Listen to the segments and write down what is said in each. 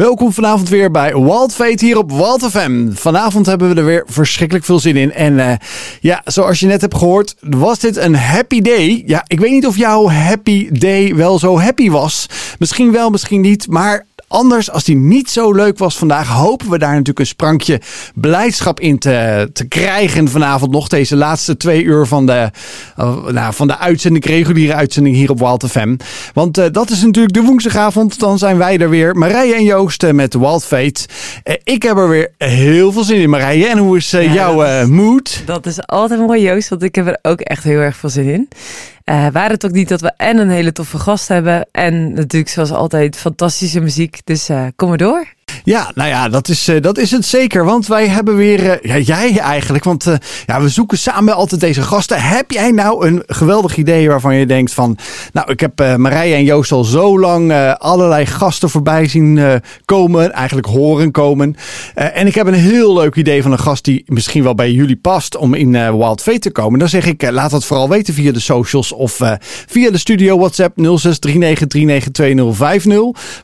Welkom vanavond weer bij Wild Fate hier op Wild FM. Vanavond hebben we er weer verschrikkelijk veel zin in. En uh, ja, zoals je net hebt gehoord, was dit een happy day. Ja, ik weet niet of jouw happy day wel zo happy was. Misschien wel, misschien niet. Maar Anders, als die niet zo leuk was vandaag, hopen we daar natuurlijk een sprankje blijdschap in te, te krijgen vanavond nog. Deze laatste twee uur van de, uh, nou, van de uitzending, reguliere uitzending hier op Wild FM. Want uh, dat is natuurlijk de woensdagavond. Dan zijn wij er weer. Marije en Joost uh, met Wild Fate. ik heb er weer heel veel zin in, Marije. En hoe is ja, jouw mood? Dat is altijd mooi, Joost. Want ik heb er ook echt heel erg veel zin in. Uh, waar het ook niet dat we en een hele toffe gast hebben. En natuurlijk zoals altijd fantastische muziek. Dus uh, kom maar door. Ja, nou ja, dat is, uh, dat is het zeker. Want wij hebben weer, uh, ja, jij eigenlijk, want uh, ja, we zoeken samen altijd deze gasten. Heb jij nou een geweldig idee waarvan je denkt van, nou, ik heb Marije en Joost al zo lang allerlei gasten voorbij zien komen, eigenlijk horen komen. en ik heb een heel leuk idee van een gast die misschien wel bij jullie past om in Wild Fate te komen. Dan zeg ik, laat dat vooral weten via de socials of via de studio WhatsApp 0639392050.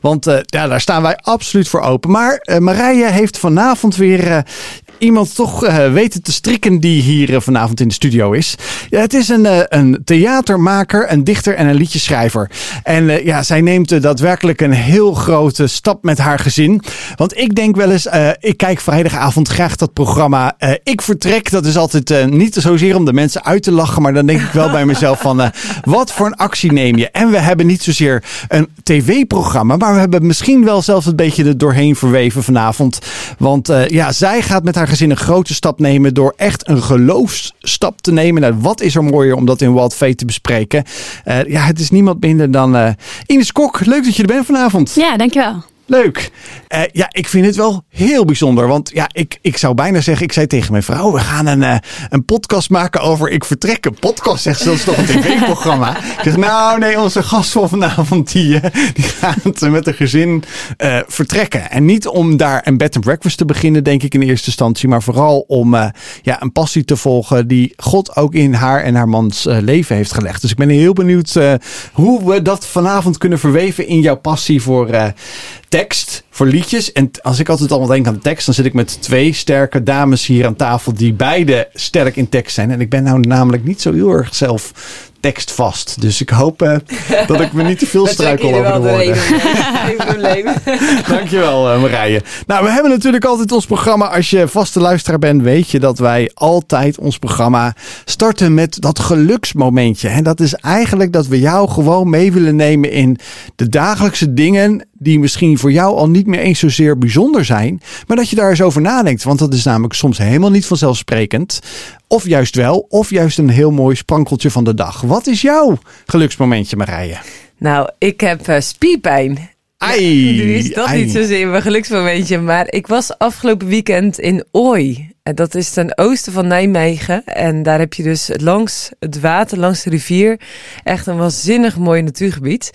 Want ja, daar staan wij absoluut voor open. Maar uh, Marije heeft vanavond weer uh, iemand toch uh, weten te strikken die hier vanavond in de studio is. Ja, het is een, een theatermaker, een dichter en een liedjeschrijver. En ja, zij neemt daadwerkelijk een heel grote stap met haar gezin. Want ik denk wel eens, ik kijk vrijdagavond graag dat programma Ik Vertrek. Dat is altijd niet zozeer om de mensen uit te lachen, maar dan denk ik wel bij mezelf van, wat voor een actie neem je? En we hebben niet zozeer een tv-programma, maar we hebben misschien wel zelfs een beetje er doorheen verweven vanavond. Want ja, zij gaat met haar gezin een grote stap nemen door echt een geloofsstap te nemen. Nou, wat is er mooier om dat in Wild Fate te bespreken? Uh, ja, het is niemand minder dan uh, Ines Kok. Leuk dat je er bent vanavond. Ja, dankjewel. Leuk. Uh, ja, ik vind het wel heel bijzonder. Want ja, ik, ik zou bijna zeggen, ik zei tegen mijn vrouw, we gaan een, uh, een podcast maken over Ik Vertrek. Een podcast, zegt ze, dat is toch een tv-programma? ik zeg, nou nee, onze gast van vanavond, die, uh, die gaat met een gezin vertrekken. En niet om daar een bed and breakfast te beginnen, denk ik in eerste instantie. Maar vooral om ja, een passie te volgen die God ook in haar en haar mans leven heeft gelegd. Dus ik ben heel benieuwd hoe we dat vanavond kunnen verweven in jouw passie voor tekst voor liedjes. En als ik altijd allemaal denk aan tekst, dan zit ik met twee sterke dames hier aan tafel die beide sterk in tekst zijn. En ik ben nou namelijk niet zo heel erg zelf tekstvast. Dus ik hoop uh, dat ik me niet te veel struikel over de woorden. Dankjewel uh, Marije. Nou, we hebben natuurlijk altijd ons programma. Als je vaste luisteraar bent, weet je dat wij altijd ons programma starten met dat geluksmomentje. En dat is eigenlijk dat we jou gewoon mee willen nemen in de dagelijkse dingen die misschien voor jou al niet meer eens zozeer bijzonder zijn, maar dat je daar eens over nadenkt. Want dat is namelijk soms helemaal niet vanzelfsprekend. Of juist wel, of juist een heel mooi sprankeltje van de dag. Wat is jouw geluksmomentje, Marije? Nou, ik heb uh, spierpijn. Ai, nu is dat ai. niet zozeer mijn geluksmomentje, maar ik was afgelopen weekend in Ooi. En dat is ten oosten van Nijmegen. En daar heb je dus langs het water, langs de rivier, echt een waanzinnig mooi natuurgebied.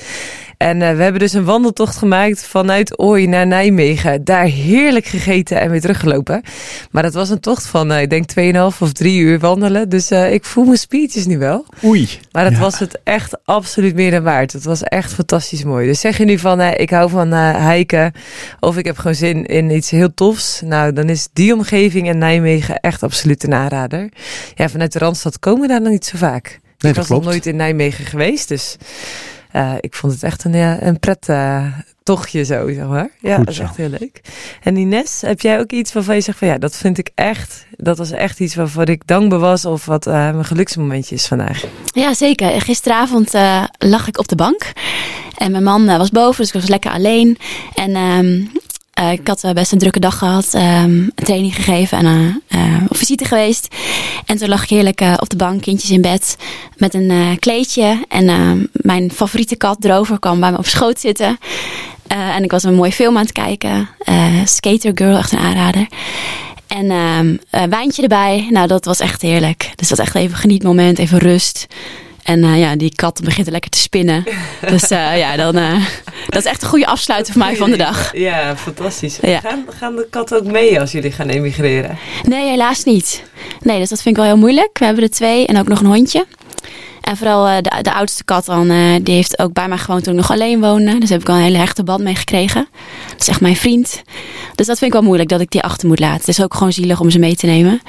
En uh, we hebben dus een wandeltocht gemaakt vanuit Ooi naar Nijmegen. Daar heerlijk gegeten en weer teruggelopen. Maar dat was een tocht van, uh, ik denk 2,5 of 3 uur wandelen. Dus uh, ik voel mijn spiertjes nu wel. Oei. Maar het Ja. was het echt absoluut meer dan waard. Het was echt fantastisch mooi. Dus zeg je nu van, ik hou van hiken. Of ik heb gewoon zin in iets heel tofs. Nou, dan is die omgeving in Nijmegen echt absoluut een aanrader. Ja, vanuit de Randstad komen we daar nog niet zo vaak. Nee, ik dat was nog nooit in Nijmegen geweest, dus uh, ik vond het echt een, ja, een pret uh, tochtje zo, zeg maar. Ja, Goed dat is echt heel leuk. En Ines, heb jij ook iets waarvan je zegt van ja, dat vind ik echt, dat was echt iets waarvan ik dankbaar was of wat uh, mijn geluksmomentje is vandaag? Ja, zeker. Gisteravond uh, lag ik op de bank en mijn man uh, was boven, dus ik was lekker alleen. En um, uh, ik had uh, best een drukke dag gehad, um, een training gegeven en uh, op visite geweest. En toen lag ik heerlijk op de bank, kindjes in bed, met een kleedje. En ehm, mijn favoriete kat, Drover, kwam bij me op schoot zitten. En ik was een mooie film aan het kijken. Skater Girl, echt een aanrader. En um, een wijntje erbij. Nou, dat was echt heerlijk. Dus dat was echt even een genietmoment, even rust. En ja, die kat begint lekker te spinnen. Dus ja, dan, dat is echt een goede afsluiter voor mij van de dag. Ja, fantastisch. Ja. Gaan, gaan de katten ook mee als jullie gaan emigreren? Nee, helaas niet. Nee, dus dat vind ik wel heel moeilijk. We hebben er twee en ook nog een hondje. En vooral eh, de, de oudste kat dan, eh, die heeft ook bij mij gewoond toen ik nog alleen woonde. Dus heb ik al een hele hechte band mee gekregen. Dat is echt mijn vriend. Dus dat vind ik wel moeilijk dat ik die achter moet laten. Het is ook gewoon zielig om ze mee te nemen.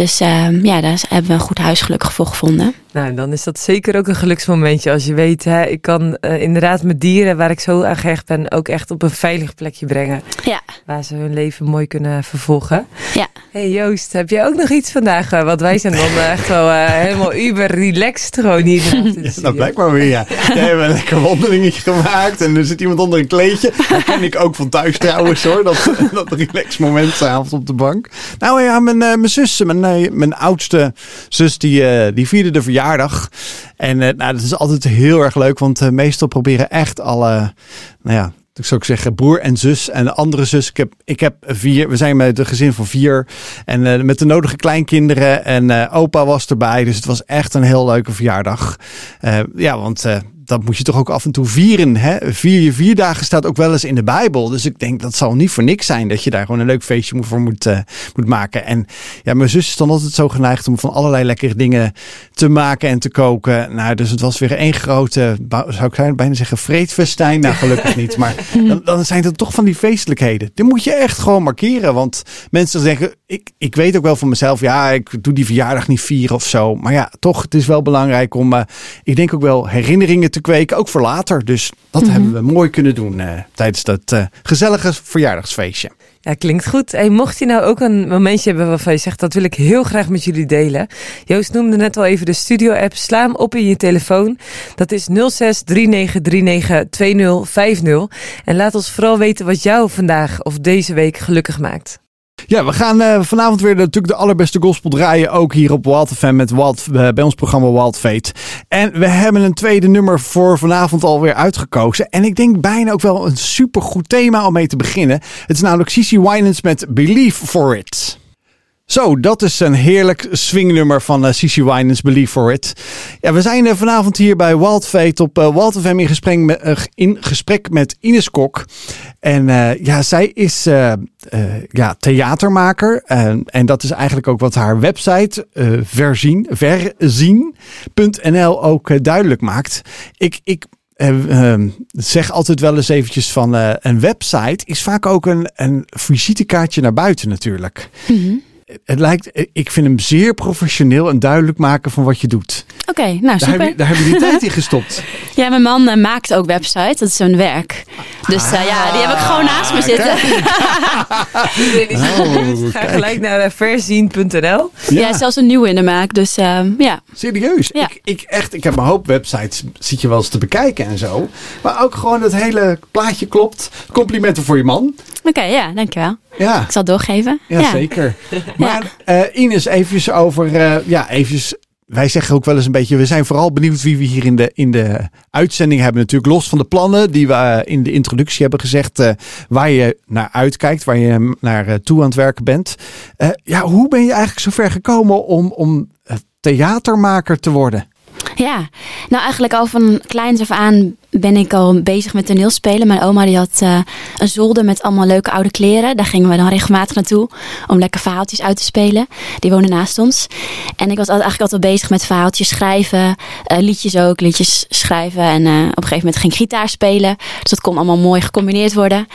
Dus ehm, ja, daar hebben we een goed huis gelukkig voor gevonden. Nou, dan is dat zeker ook een geluksmomentje als je weet, hè, ik kan eh, inderdaad mijn dieren waar ik zo aan gehecht ben ook echt op een veilig plekje brengen. Ja. Waar ze hun leven mooi kunnen vervolgen. Ja. Hey Joost, heb je ook nog iets vandaag? Uh, want wij zijn dan uh, echt wel helemaal uber relaxed gewoon hier. Ja, nou, blijkbaar weer ja. Jij hebt een lekker wandelingetje gemaakt en er zit iemand onder een kleedje. Dat ken ik ook van thuis trouwens hoor, dat, dat relax moment s'avonds op de bank. Nou ja, mijn, mijn zus, mijn, mijn oudste zus, die, die vierde de verjaardag. En nou, dat is altijd heel erg leuk, want meestal proberen echt alle, nou ja, ik zou ik zeggen, broer en zus en de andere zus. Ik heb, ik heb vier, we zijn met een gezin van vier en uh, met de nodige kleinkinderen en opa was erbij. Dus het was echt een heel leuke verjaardag. ja, want dat moet je toch ook af en toe vieren. Hè? Vier je vier dagen staat ook wel eens in de Bijbel. Dus ik denk dat zal niet voor niks zijn dat je daar gewoon een leuk feestje voor moet, uh, moet maken. En ja, mijn zus is dan altijd zo geneigd om van allerlei lekkere dingen te maken en te koken. Nou, dus het was weer één grote, zou ik bijna zeggen, vreedfestijn. Nou, gelukkig niet. Maar dan, dan zijn het toch van die feestelijkheden. Die moet je echt gewoon markeren. Want mensen zeggen, ik, ik weet ook wel van mezelf, ja, ik doe die verjaardag niet vieren of zo. Maar ja, toch, het is wel belangrijk om, uh, ik denk ook wel herinneringen te kweken, ook voor later. Dus dat Mhm. hebben we mooi kunnen doen uh, tijdens dat uh, gezellige verjaardagsfeestje. Ja, klinkt goed. Hey, mocht je nou ook een momentje hebben waarvan je zegt, dat wil ik heel graag met jullie delen. Joost noemde net al even de studio-app. Sla hem op in je telefoon. Dat is 06 3939 2050. En laat ons vooral weten wat jou vandaag of deze week gelukkig maakt. Ja, we gaan uh, vanavond weer natuurlijk de allerbeste gospel draaien. Ook hier op Wild FM met Wild, uh, bij ons programma Wild Fate. En we hebben een tweede nummer voor vanavond alweer uitgekozen. En ik denk bijna ook wel een supergoed thema om mee te beginnen. Het is namelijk Cici Winans met Believe For It. Zo, dat is een heerlijk swingnummer van uh, Cici Winans, Believe For It. Ja, we zijn uh, vanavond hier bij Wild Fate op uh, in gesprek met, in gesprek met Ines Kok. En ja, zij is ja, theatermaker. en dat is eigenlijk ook wat haar website verzien, verzien.nl ook duidelijk maakt. Ik... ik uh, zeg altijd wel eens eventjes van een website is vaak ook een, een visitekaartje naar buiten natuurlijk. Mm. Het lijkt, ik vind hem zeer professioneel en duidelijk maken van wat je doet. Oké, okay, nou super. Daar heb, je, daar heb je die tijd in gestopt. Ja, mijn man uh, maakt ook websites, dat is zijn werk. Dus ah, ja, die heb ik gewoon naast me zitten. oh, Ga gelijk naar uh, verzien.nl. Ja. ja, zelfs een nieuwe in de maak, dus uh, ja. Serieus? Ja. Ik, ik, echt, ik heb een hoop websites, zit je wel eens te bekijken en zo. Maar ook gewoon het hele plaatje klopt. Complimenten voor je man. Oké, okay, ja, dankjewel. Ja. Ik zal het doorgeven. Ja, ja. zeker. Maar uh, Ines, even over, uh, ja, eventjes wij zeggen ook wel eens een beetje, we zijn vooral benieuwd wie we hier in de, in de uitzending hebben. Natuurlijk los van de plannen die we uh, in de introductie hebben gezegd, uh, waar je naar uitkijkt, waar je naar uh, toe aan het werken bent. ja, hoe ben je eigenlijk zover gekomen om, om theatermaker te worden? Ja, nou eigenlijk al van kleins af aan ben ik al bezig met toneelspelen. Mijn oma die had uh, een zolder met allemaal leuke oude kleren. Daar gingen we dan regelmatig naartoe om lekker verhaaltjes uit te spelen. Die wonen naast ons. En ik was eigenlijk altijd bezig met verhaaltjes schrijven. Uh, liedjes ook, liedjes schrijven. En uh, op een gegeven moment ging ik gitaar spelen. Dus dat kon allemaal mooi gecombineerd worden.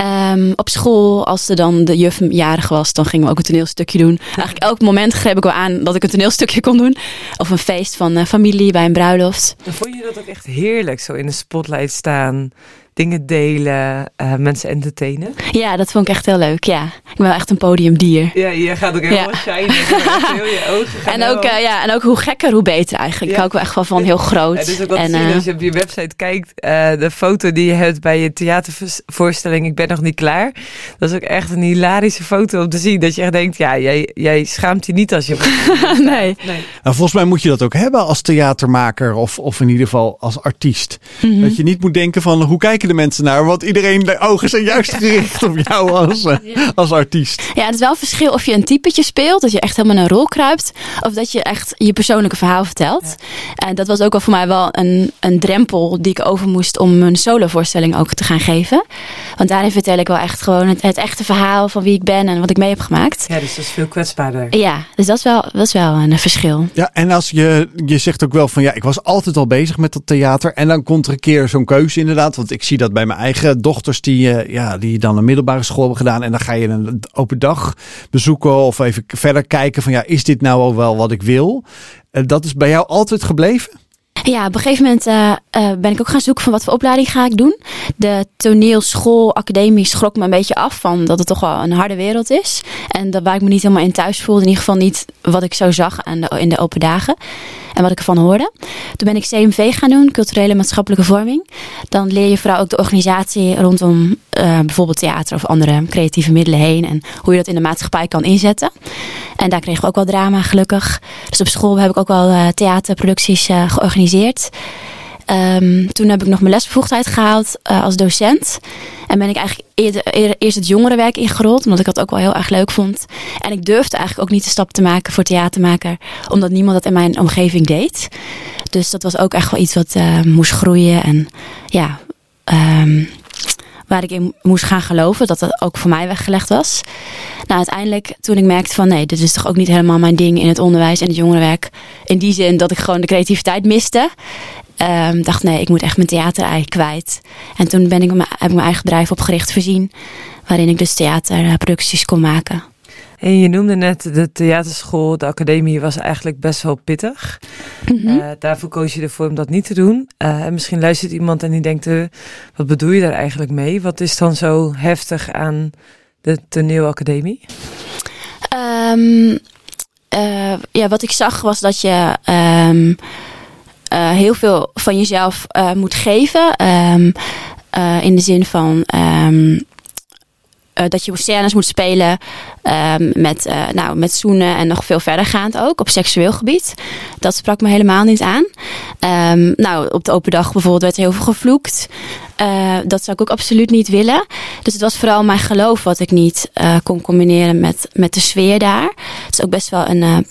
Um, op school, als er dan de juf jarig was, dan gingen we ook een toneelstukje doen. Eigenlijk elk moment greep ik wel aan dat ik een toneelstukje kon doen. Of een feest van uh, familie bij een bruiloft. Vond je dat ook echt heerlijk, zo in de spotlight staan? Dingen delen, uh, mensen entertainen? Ja, dat vond ik echt heel leuk, ja. Ik ben wel echt een podiumdier. Ja, je gaat ook helemaal ja. shinen. heel je ogen en, ook, uh, ja, en ook hoe gekker, hoe beter eigenlijk. Ja. Ik hou ook wel echt wel van heel groot. Ja, dus ook wat en, zien, als je op je website kijkt, uh, de foto die je hebt bij je theatervoorstelling Ik ben nog niet klaar. Dat is ook echt een hilarische foto om te zien. Dat je echt denkt, ja, jij, jij schaamt je niet als je... nee. nee. Nou, volgens mij moet je dat ook hebben als theatermaker of, of in ieder geval als artiest. Mhm. Mm -hmm. Dat je niet moet denken van, hoe kijken de mensen naar? Want iedereen de ogen zijn juist gericht op jou als, uh, als artiest. Ja, het is wel een verschil of je een typetje speelt, dat je echt helemaal in een rol kruipt, of dat je echt je persoonlijke verhaal vertelt. En dat was ook wel voor mij wel een, een drempel die ik over moest om mijn solovoorstelling ook te gaan geven. Want daarin vertel ik wel echt gewoon het, het echte verhaal van wie ik ben en wat ik mee heb gemaakt. Ja, dus dat is veel kwetsbaarder. Ja, dus dat is wel, dat is wel een verschil. Ja, en als je, je zegt ook wel van ja, ik was altijd al bezig met dat theater. En dan komt er een keer zo'n keuze inderdaad. Want ik zie dat bij mijn eigen dochters die, eh, ja, die dan een middelbare school hebben gedaan. En dan ga je een open dag bezoeken of even verder kijken van ja, is dit nou ook wel wat ik wil? Eh, dat is bij jou altijd gebleven? Ja, op een gegeven moment uh, uh, ben ik ook gaan zoeken van wat voor opleiding ga ik doen. De toneelschool, academie schrok me een beetje af van dat het toch wel een harde wereld is. En dat waar ik me niet helemaal in thuis voelde. In ieder geval niet wat ik zo zag aan de, in de open dagen. En wat ik ervan hoorde. Toen ben ik CMV gaan doen, culturele maatschappelijke vorming. Dan leer je vooral ook de organisatie rondom uh, bijvoorbeeld theater of andere creatieve middelen heen. En hoe je dat in de maatschappij kan inzetten. En daar kregen we ook wel drama, gelukkig. Dus op school heb ik ook wel uh, theaterproducties uh, georganiseerd. Um, toen heb ik nog mijn lesbevoegdheid gehaald als docent. En ben ik eigenlijk eerst het jongerenwerk ingerold, omdat ik dat ook wel heel erg leuk vond. En ik durfde eigenlijk ook niet de stap te maken voor theatermaker, omdat niemand dat in mijn omgeving deed. Dus dat was ook echt wel iets wat moest groeien. En ja, um, waar ik in moest gaan geloven, dat dat ook voor mij weggelegd was. Nou, uiteindelijk toen ik merkte van nee, dit is toch ook niet helemaal mijn ding in het onderwijs en het jongerenwerk. In die zin dat ik gewoon de creativiteit miste. Um, dacht nee, ik moet echt mijn theater kwijt. En toen ben ik mijn, heb ik mijn eigen bedrijf opgericht, Voorzien. Waarin ik dus theaterproducties kon maken. En je noemde net de theaterschool, de academie was eigenlijk best wel pittig. Mm -hmm. uh, daarvoor koos je ervoor om dat niet te doen. Uh, en misschien luistert iemand en die denkt, uh, wat bedoel je daar eigenlijk mee? Wat is dan zo heftig aan de toneelacademie? Um, ja, wat ik zag was dat je um, heel veel van jezelf moet geven. Um, in de zin van uh, dat je scènes moet spelen um, met, uh, nou, met zoenen en nog veel verdergaand ook op seksueel gebied. Dat sprak me helemaal niet aan. Um, nou, op de open dag bijvoorbeeld werd heel veel gevloekt. Uh, dat zou ik ook absoluut niet willen. Dus het was vooral mijn geloof wat ik niet kon combineren met, met de sfeer daar. Het is ook best wel een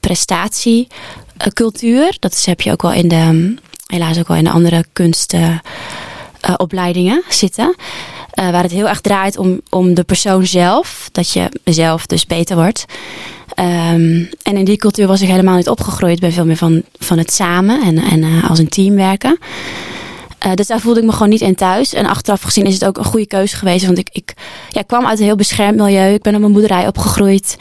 prestatiecultuur. Dat is, heb je ook wel in de, helaas ook wel in de andere kunstopleidingen zitten. Uh, waar het heel erg draait om, om de persoon zelf. Dat je zelf dus beter wordt. Um, en in die cultuur was ik helemaal niet opgegroeid. Ik ben veel meer van, van het samen en, en uh, als een team werken. Uh, dus daar voelde ik me gewoon niet in thuis. En achteraf gezien is het ook een goede keuze geweest. Want ik, ik ja, kwam uit een heel beschermd milieu. Ik ben op mijn boerderij opgegroeid.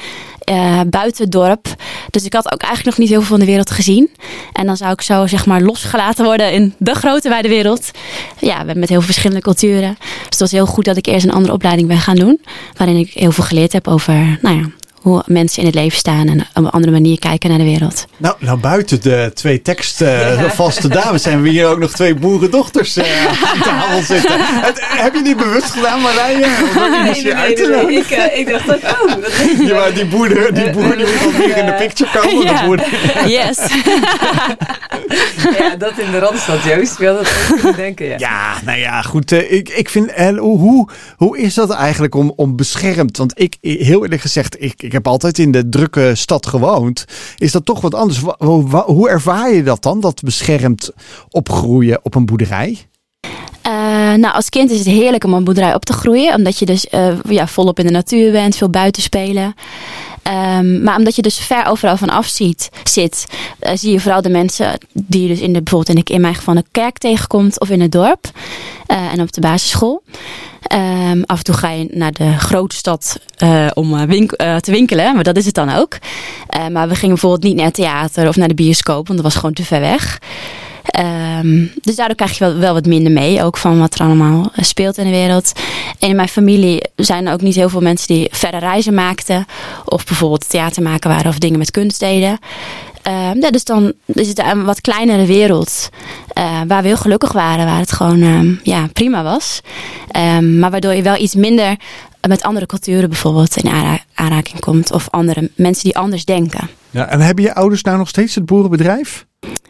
Uh, buiten het dorp. Dus ik had ook eigenlijk nog niet heel veel van de wereld gezien. En dan zou ik zo zeg maar losgelaten worden in de grote wijde wereld. Ja, met heel veel verschillende culturen. Dus het was heel goed dat ik eerst een andere opleiding ben gaan doen. Waarin ik heel veel geleerd heb over, nou ja, hoe mensen in het leven staan en op een andere manier kijken naar de wereld. Nou, nou buiten de twee tekstvaste uh, ja. dames zijn we hier ook nog twee boerendochters uh, aan tafel zitten. Het, heb je niet bewust gedaan, Marije? Nee, nee, nee, nee, nee. Ik, uh, ik dacht dat, oh, dat ja, maar die boer, die boer die moet in de picture komen. De boer. Yes. ja, dat in de Randstad, Joost. Had dat ook denken, ja. Ja, nou ja, goed. ik, ik vind, en hoe, hoe is dat eigenlijk om, om beschermd? Want ik, heel eerlijk gezegd, ik, ik heb altijd in de drukke stad gewoond. Is dat toch wat anders? Hoe, ervaar je dat dan? Dat beschermd opgroeien op een boerderij? Uh, nou, als kind is het heerlijk om een boerderij op te groeien. Omdat je dus uh, ja, volop in de natuur bent, veel buiten spelen. Um, maar omdat je dus ver overal van af ziet, zit, uh, zie je vooral de mensen die je dus in de, bijvoorbeeld in, de, in mijn geval een kerk tegenkomt of in het dorp en op de basisschool. Um, af en toe ga je naar de grote stad uh, om te winkelen, maar dat is het dan ook. Maar we gingen bijvoorbeeld niet naar het theater of naar de bioscoop, want dat was gewoon te ver weg. Um, dus daardoor krijg je wel, wel wat minder mee, ook van wat er allemaal speelt in de wereld. En in mijn familie zijn er ook niet heel veel mensen die verre reizen maakten, of bijvoorbeeld theater maken waren of dingen met kunst deden. Uh, ja, dus dan is het een wat kleinere wereld. Uh, waar we heel gelukkig waren. Waar het gewoon uh, ja, prima was. Maar waardoor je wel iets minder met andere culturen bijvoorbeeld in aanra aanraking komt. Of andere mensen die anders denken. Ja, en hebben je ouders nou nog steeds het boerenbedrijf?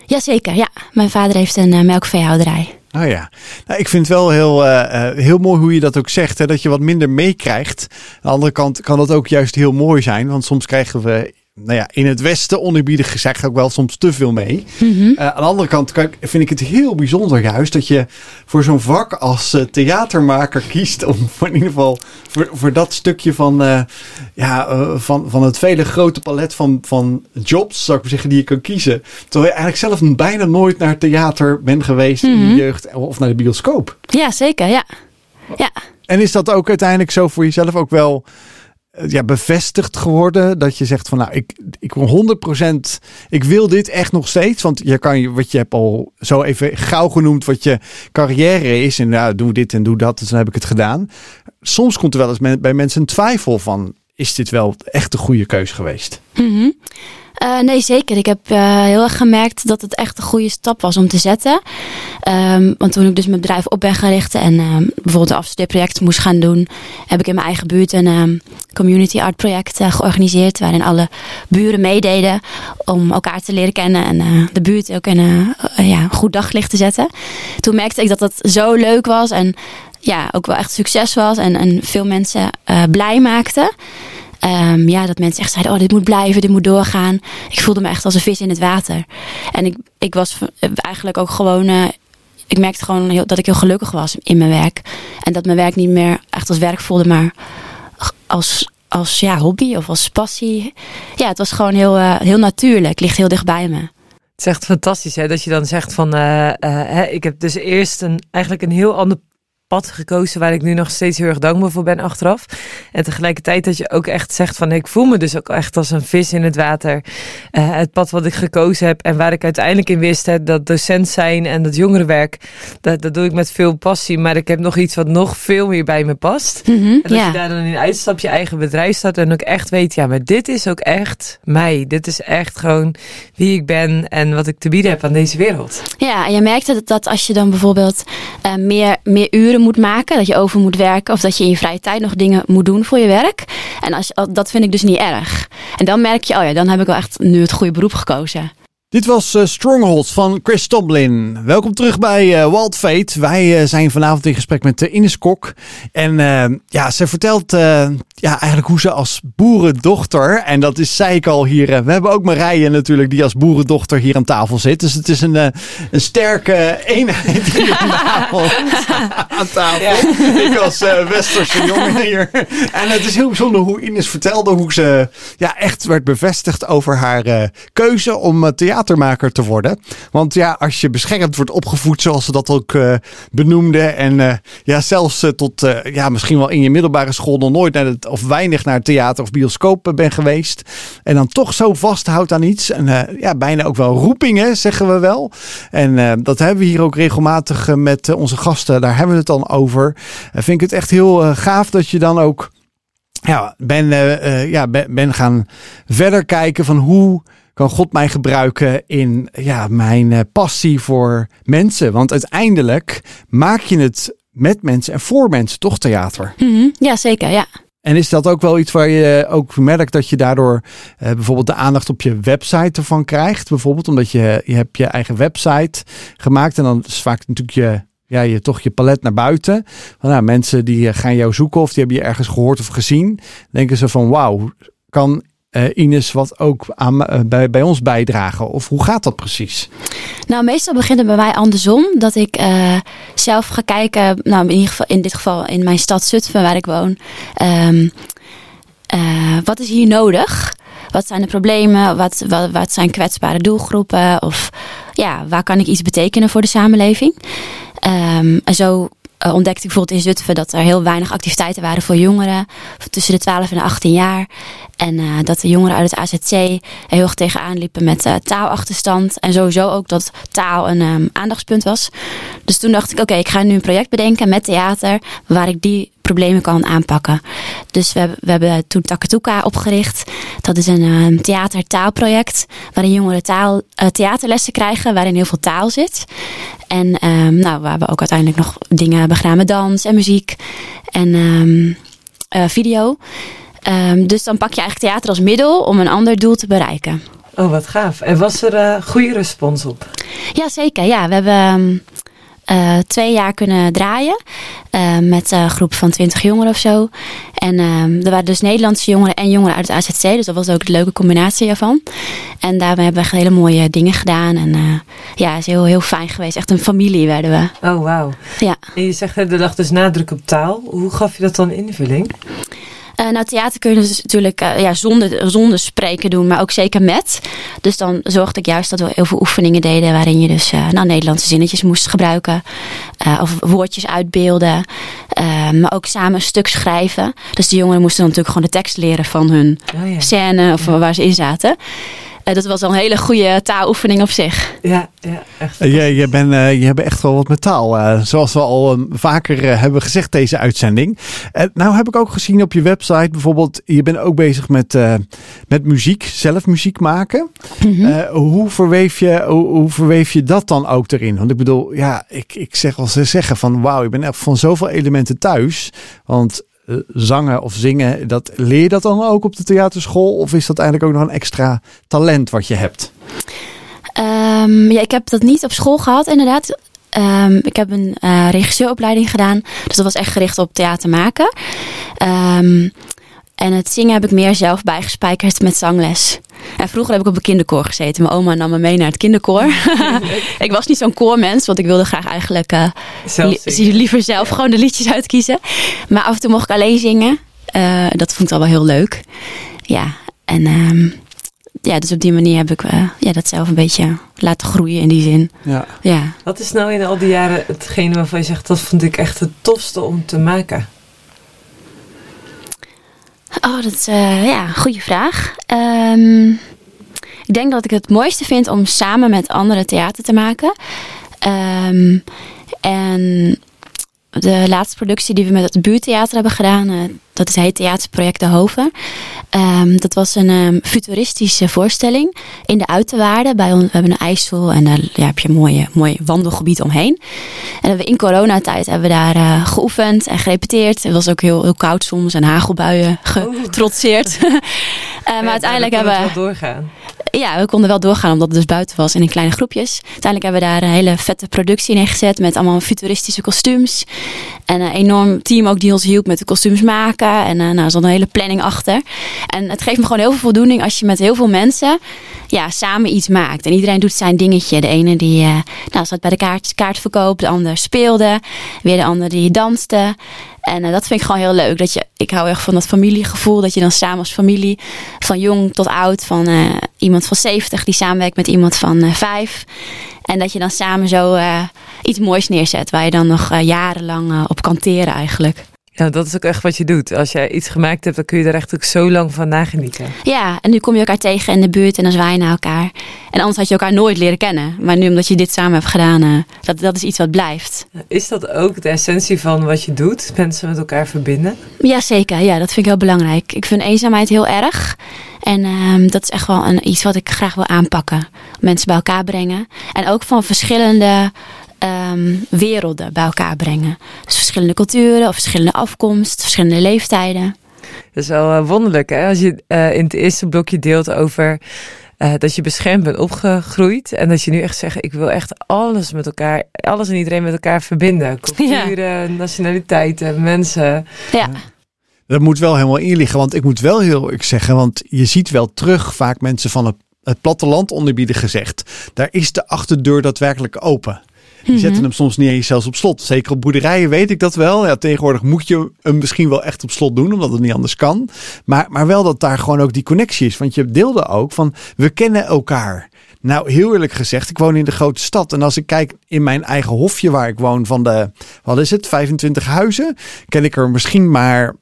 Jazeker, ja. Mijn vader heeft een uh, melkveehouderij. Oh ja, nou, ik vind het wel heel, uh, heel mooi hoe je dat ook zegt. Hè, dat je wat minder meekrijgt. Aan de andere kant kan dat ook juist heel mooi zijn. Want soms krijgen we nou ja, in het Westen oneerbiedig gezegd ook wel soms te veel mee. Mm -hmm. uh, aan de andere kant vind ik het heel bijzonder juist dat je voor zo'n vak als uh, theatermaker kiest om voor in ieder geval voor, voor dat stukje van, uh, ja, van, van het vele grote palet van, van jobs, zou ik maar zeggen, die je kan kiezen. Terwijl je eigenlijk zelf bijna nooit naar theater bent geweest mm -hmm. in je jeugd of naar de bioscoop. Ja, zeker, ja. ja. En is dat ook uiteindelijk zo voor jezelf ook wel ja, bevestigd geworden. Dat je zegt van nou, ik, ik 100%, ik wil dit echt nog steeds. Want je kan je, wat je hebt al zo even gauw genoemd, wat je carrière is. En nou, doe dit en doe dat. Dus dan heb ik het gedaan. Soms komt er wel eens bij mensen een twijfel van, is dit wel echt de goede keus geweest? -hmm. Uh, nee, zeker. Ik heb uh, heel erg gemerkt dat het echt een goede stap was om te zetten. Um, want toen ik dus mijn bedrijf op ben gaan richten en um, bijvoorbeeld een afstudeerproject moest gaan doen, heb ik in mijn eigen buurt een um, community art project uh, georganiseerd. Waarin alle buren meededen om elkaar te leren kennen en de buurt ook in een ja, goed daglicht te zetten. Toen merkte ik dat dat zo leuk was en ja, ook wel echt succes was en, en veel mensen blij maakte. Um, ja, dat mensen echt zeiden, oh, dit moet blijven, dit moet doorgaan. Ik voelde me echt als een vis in het water. En ik, ik was eigenlijk ook gewoon... Uh, ik merkte gewoon heel, dat ik heel gelukkig was in mijn werk. En dat mijn werk niet meer echt als werk voelde, maar als, als ja, hobby of als passie. Ja, het was gewoon heel, uh, heel natuurlijk. ligt heel dicht bij me. Het is echt fantastisch hè, dat je dan zegt van, uh, ik heb dus eerst een, eigenlijk een heel ander pad gekozen waar ik nu nog steeds heel erg dankbaar voor ben achteraf. En tegelijkertijd dat je ook echt zegt van ik voel me dus ook echt als een vis in het water. Uh, het pad wat ik gekozen heb en waar ik uiteindelijk in wist hè, dat docent zijn en dat jongerenwerk, dat, dat doe ik met veel passie. Maar ik heb nog iets wat nog veel meer bij me past. Mm -hmm, en dat ja. je daar dan in uitstapt, je eigen bedrijf start en ook echt weet, ja maar dit is ook echt mij. Dit is echt gewoon wie ik ben en wat ik te bieden heb aan deze wereld. Ja, en je merkte dat, dat als je dan bijvoorbeeld uh, meer, meer uren moet maken, dat je over moet werken of dat je in je vrije tijd nog dingen moet doen voor je werk. En als, dat vind ik dus niet erg. En dan merk je, oh ja, dan heb ik wel echt nu het goede beroep gekozen. Dit was uh, Strongholds van Chris Tomlin. Welkom terug bij uh, Wild Fate. Wij uh, zijn vanavond in gesprek met Ines Kok. En ja, ze vertelt ja, eigenlijk hoe ze als boerendochter, en dat is, zei ik al hier, we hebben ook Marije natuurlijk die als boerendochter hier aan tafel zit. Dus het is een, een sterke eenheid hier aan tafel. Ja. Ik als westerse jongen hier. En het is heel bijzonder hoe Ines vertelde hoe ze ja, echt werd bevestigd over haar keuze om te worden. Want ja, als je beschermd wordt opgevoed, zoals ze dat ook uh, benoemden. En uh, ja, zelfs uh, tot ja, misschien wel in je middelbare school nog nooit naar het, of weinig naar theater of bioscoop ben geweest. En dan toch zo vasthoudt aan iets. En ja, bijna ook wel roepingen, zeggen we wel. En dat hebben we hier ook regelmatig met onze gasten. Daar hebben we het dan over. vind ik het echt heel gaaf dat je dan ook ja, ben, ja, ben, ben gaan verder kijken van hoe kan God mij gebruiken in ja, mijn uh, passie voor mensen. Want uiteindelijk maak je het met mensen en voor mensen, toch theater? Mm -hmm. Ja, zeker, ja. En is dat ook wel iets waar je ook merkt dat je daardoor uh, bijvoorbeeld de aandacht op je website ervan krijgt? Bijvoorbeeld omdat je, je hebt je eigen website gemaakt en dan is vaak natuurlijk je ja, je toch je palet naar buiten. Want, nou, mensen die gaan jou zoeken of die hebben je ergens gehoord of gezien. Denken ze van wauw, kan uh, Ines wat ook aan, uh, bij, bij ons bijdragen? Of hoe gaat dat precies? Nou, meestal begint het bij mij andersom. Dat ik uh, zelf ga kijken, nou in, ieder geval, in dit geval in mijn stad Zutphen waar ik woon. Um, wat is hier nodig? Wat zijn de problemen? Wat, wat, zijn kwetsbare doelgroepen? Of ja, waar kan ik iets betekenen voor de samenleving? Um, en zo uh, ontdekte ik bijvoorbeeld in Zutphen dat er heel weinig activiteiten waren voor jongeren tussen de 12 en de 18 jaar. En uh, dat de jongeren uit het AZC heel erg tegenaan liepen met uh, taalachterstand. En sowieso ook dat taal een um, aandachtspunt was. Dus toen dacht ik, oké, ik ga nu een project bedenken met theater waar ik die problemen kan aanpakken. Dus we, we hebben toen Takatuka opgericht. Dat is een um, theater-taalproject waarin jongeren taal, uh, theaterlessen krijgen waarin heel veel taal zit. En um, nou, waar we ook uiteindelijk nog dingen hebben gedaan met dans en muziek en um, uh, video. Um, dus dan pak je eigenlijk theater als middel om een ander doel te bereiken. Oh, wat gaaf. En was er uh, goede respons op? Ja, zeker. Ja, we hebben eh, twee jaar kunnen draaien. eh, met een groep van 20 jongeren of zo. En ehm, er waren dus Nederlandse jongeren en jongeren uit het AZC. Dus dat was ook de leuke combinatie ervan. En daarmee hebben we echt hele mooie dingen gedaan. En eh, ja, het is heel, heel fijn geweest. Echt een familie werden we. Oh, wauw. Ja. En je zegt er lag dus nadruk op taal. Hoe gaf je dat dan invulling? Eh, nou, theater kun je dus natuurlijk eh, ja, zonder, zonder spreken doen, maar ook zeker met. Dus dan zorgde ik juist dat we heel veel oefeningen deden waarin je dus eh, nou, Nederlandse zinnetjes moest gebruiken. of woordjes uitbeelden. maar ook samen een stuk schrijven. Dus de jongeren moesten dan natuurlijk gewoon de tekst leren van hun Oh ja. scène of waar ze in zaten. Eh, dat was al een hele goede taaloefening op zich. Ja, ja, echt. Je, je, bent, eh, je hebt echt wel wat met taal. eh, zoals we al eh, vaker eh, hebben gezegd deze uitzending. Nou heb ik ook gezien op je website bijvoorbeeld. Je bent ook bezig met, eh, met muziek. Zelf muziek maken. Mhm. Eh, hoe, verweef je, hoe, hoe verweef je dat dan ook erin? Want ik bedoel, ja, ik, ik zeg wel ze zeggen van wauw, ik ben echt van zoveel elementen thuis. Want zangen of zingen, dat, leer je dat dan ook op de theaterschool? Of is dat eigenlijk ook nog een extra talent wat je hebt? Ehm, ja, ik heb dat niet op school gehad, inderdaad. Ehm, ik heb een eh, regisseuropleiding gedaan. Dus dat was echt gericht op theater maken. Ehm, en het zingen heb ik meer zelf bijgespijkerd met zangles. En vroeger heb ik op een kinderkoor gezeten. Mijn oma nam me mee naar het kinderkoor. ik was niet zo'n koormens, want ik wilde graag eigenlijk eh, Zelf li- zingen. liever zelf gewoon de liedjes uitkiezen. Maar af en toe mocht ik alleen zingen. Eh, dat vond ik al wel heel leuk. Ja, en ehm, ja, dus op die manier heb ik eh, ja, dat zelf een beetje laten groeien in die zin. Ja. Ja. Wat is nou in al die jaren hetgene waarvan je zegt, dat vond ik echt het tofste om te maken? Oh, dat is eh, ja, een goede vraag. Ehm, ik denk dat ik het mooiste vind om samen met anderen theater te maken. Ehm, en de laatste productie die we met het buurtheater hebben gedaan, eh, dat is het Theaterproject De Hoven. Ehm, dat was een ehm, futuristische voorstelling in de uiterwaarden. Bij ons, we hebben een IJssel en daar ja, heb je een mooie, mooi wandelgebied omheen. En hebben we in coronatijd hebben we daar eh, geoefend en gerepeteerd. Het was ook heel, heel koud soms en hagelbuien getrotseerd. Eh, maar uiteindelijk Ja, hebben we wel doorgaan. ja, we konden wel doorgaan omdat het dus buiten was en in kleine groepjes. Uiteindelijk hebben we daar een hele vette productie neergezet met allemaal futuristische kostuums. En een enorm team ook die ons hielp met de kostuums maken. En eh, nou, zat een hele planning achter. En het geeft me gewoon heel veel voldoening als je met heel veel mensen ja, samen iets maakt. En iedereen doet zijn dingetje. De ene die eh, nou, zat bij de kaart, kaartverkoop, de ander speelde. Weer de ander die danste. En eh, dat vind ik gewoon heel leuk. Dat je, ik hou echt van dat familiegevoel. Dat je dan samen als familie, van jong tot oud, van iemand van 70 die samenwerkt met iemand van eh 5. En dat je dan samen zo iets moois neerzet. Waar je dan nog jarenlang op kan teren eigenlijk. Ja, dat is ook echt wat je doet. Als jij iets gemaakt hebt, dan kun je er echt ook zo lang van nagenieten. Ja, en nu kom je elkaar tegen in de buurt en dan zwaai je naar elkaar. En anders had je elkaar nooit leren kennen. Maar nu omdat je dit samen hebt gedaan, eh, dat, dat is iets wat blijft. Is dat ook de essentie van wat je doet? Mensen met elkaar verbinden? Ja, zeker. Ja, dat vind ik heel belangrijk. Ik vind eenzaamheid heel erg. En ehm, dat is echt wel een, iets wat ik graag wil aanpakken. Mensen bij elkaar brengen. En ook van verschillende ehm, werelden bij elkaar brengen. Dus verschillende culturen of verschillende afkomst, verschillende leeftijden. Dat is wel eh, wonderlijk, hè? Als je eh, in het eerste blokje deelt over eh, dat je beschermd bent opgegroeid. En dat je nu echt zegt, ik wil echt alles met elkaar, alles en iedereen met elkaar verbinden. Culturen, nationaliteiten, mensen. Ja, Dat moet wel helemaal in liggen. Want ik moet wel heel ik zeggen, want je ziet wel terug vaak mensen van het, het platteland onderbieden gezegd. Daar is de achterdeur daadwerkelijk open. Die zetten hem soms niet eens zelfs op slot. Zeker op boerderijen weet ik dat wel. Ja, tegenwoordig moet je hem misschien wel echt op slot doen, omdat het niet anders kan. Maar, maar wel dat daar gewoon ook die connectie is. Want je deelde ook van, we kennen elkaar. Nou, heel eerlijk gezegd, ik woon in de grote stad. En als ik kijk in mijn eigen hofje waar ik woon van de, wat is het, 25 huizen, ken ik er misschien maar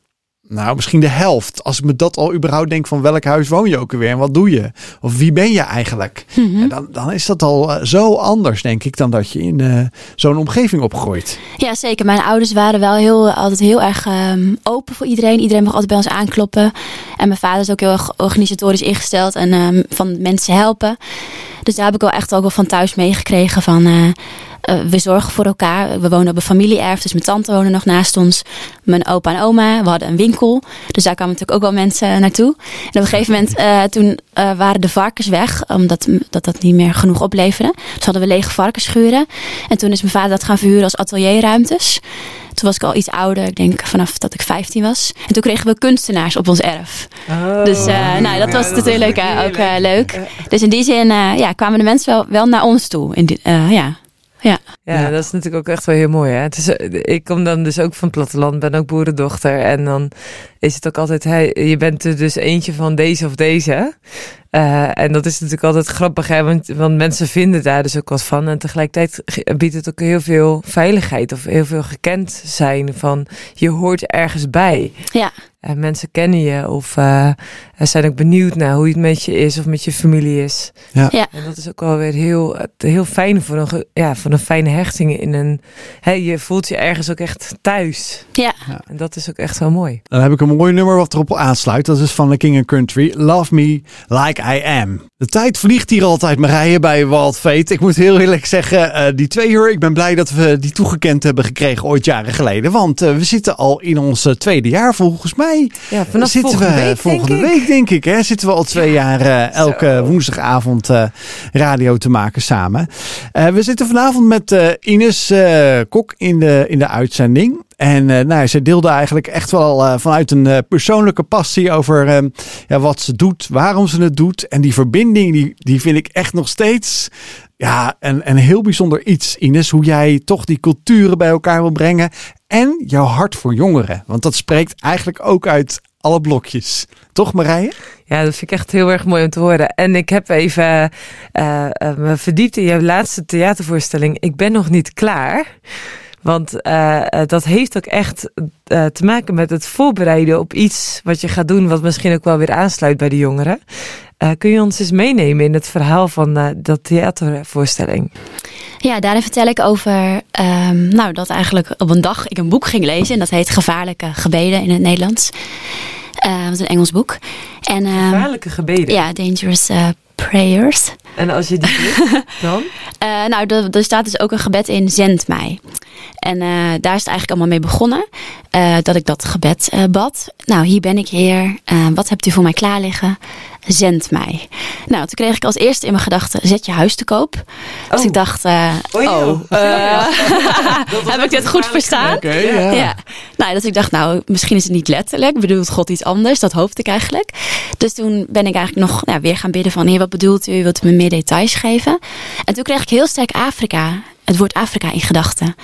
nou, misschien de helft. Als ik me dat al überhaupt denk van welk huis woon je ook alweer en wat doe je? Of wie ben je eigenlijk? En dan, dan is dat al eh, zo anders, denk ik, dan dat je in eh, zo'n omgeving opgroeit. ja, zeker. Mijn ouders waren wel heel, altijd heel erg ehm, open voor iedereen. Iedereen mag altijd bij ons aankloppen. En mijn vader is ook heel erg organisatorisch ingesteld en ehm, van mensen helpen. Dus daar heb ik wel echt ook wel van thuis meegekregen van... eh, eh, we zorgen voor elkaar. We wonen op een familieerf, dus mijn tante wonen nog naast ons. Mijn opa en oma, we hadden een winkel. Dus daar kwamen natuurlijk ook wel mensen naartoe. En op een gegeven moment, uh, toen waren de varkens weg, omdat dat, dat niet meer genoeg opleverde. Dus hadden we lege varkensschuren. En toen is mijn vader dat gaan verhuren als atelierruimtes. Toen was ik al iets ouder, ik denk vanaf dat ik 15 was. En toen kregen we kunstenaars op ons erf. Oh, dus uh, nou, dat was natuurlijk ook uh, leuk. Dus in die zin uh, ja, kwamen de mensen wel, wel naar ons toe. In die, ja. Ja. ja, dat is natuurlijk ook echt wel heel mooi. Hè? Het is, ik kom dan dus ook van het platteland, ben ook boerendochter. En dan is het ook altijd, hey, je bent er dus eentje van deze of deze. Uh, en dat is natuurlijk altijd grappig, hè? Want, want mensen vinden daar dus ook wat van. En tegelijkertijd biedt het ook heel veel veiligheid of heel veel gekend zijn van je hoort ergens bij. Ja. En mensen kennen je of uh, zijn ook benieuwd naar hoe het met je is of met je familie is. Ja. ja. En dat is ook wel weer heel, heel fijn voor een, ja, voor een fijne hechting in een. Hè, je voelt je ergens ook echt thuis. Ja. ja. En dat is ook echt zo mooi. Dan heb ik een mooi nummer wat erop aansluit. Dat is van The King and Country. Love Me Like I Am. De tijd vliegt hier altijd, Marije, bij Walt Fate. Ik moet heel eerlijk zeggen, uh, die twee uur, ik ben blij dat we die toegekend hebben gekregen ooit jaren geleden. Want uh, we zitten al in ons tweede jaar volgens mij. Ja, vanaf zitten volgende we week, volgende denk week, ik. denk ik. Hè? Zitten we al twee jaar elke Zo. woensdagavond radio te maken samen. we zitten vanavond met Ines Kok in de, in de uitzending. En uh, nou, ze deelde eigenlijk echt wel uh, vanuit een uh, persoonlijke passie over uh, ja, wat ze doet, waarom ze het doet. En die verbinding, die, die vind ik echt nog steeds ja, een, een heel bijzonder iets, Ines. Hoe jij toch die culturen bij elkaar wil brengen. En jouw hart voor jongeren. Want dat spreekt eigenlijk ook uit alle blokjes. Toch Marije? Ja, dat vind ik echt heel erg mooi om te horen. En ik heb even me verdiept in jouw laatste theatervoorstelling. Ik ben nog niet klaar. Want uh, dat heeft ook echt uh, te maken met het voorbereiden op iets wat je gaat doen, wat misschien ook wel weer aansluit bij de jongeren. Uh, kun je ons eens meenemen in het verhaal van dat theatervoorstelling? Ja, daarin vertel ik over um, nou, dat eigenlijk op een dag ik een boek ging lezen. En dat heet Gevaarlijke Gebeden in het Nederlands. Dat is een Engels boek. En, um, Gevaarlijke gebeden? Ja, Dangerous Prayers. En als je die doet, dan? nou, er, staat dus ook een gebed in, zend mij. En uh, daar is het eigenlijk allemaal mee begonnen. Uh, dat ik dat gebed uh, bad. Nou, hier ben ik, Heer. wat hebt u voor mij klaar liggen? Zend mij. Nou, toen kreeg ik als eerste in mijn gedachten: zet je huis te koop. Oh. Dus ik dacht: oh, oh heb ik dit goed verstaan? Okay, ja. ja. Nou, dus ik dacht: nou, misschien is het niet letterlijk. Bedoelt God iets anders? Dat hoopte ik eigenlijk. Dus toen ben ik eigenlijk nog nou, weer gaan bidden: van Heer, wat bedoelt u? Wilt u me meer details geven? En toen kreeg ik heel sterk Afrika het woord Afrika in gedachten.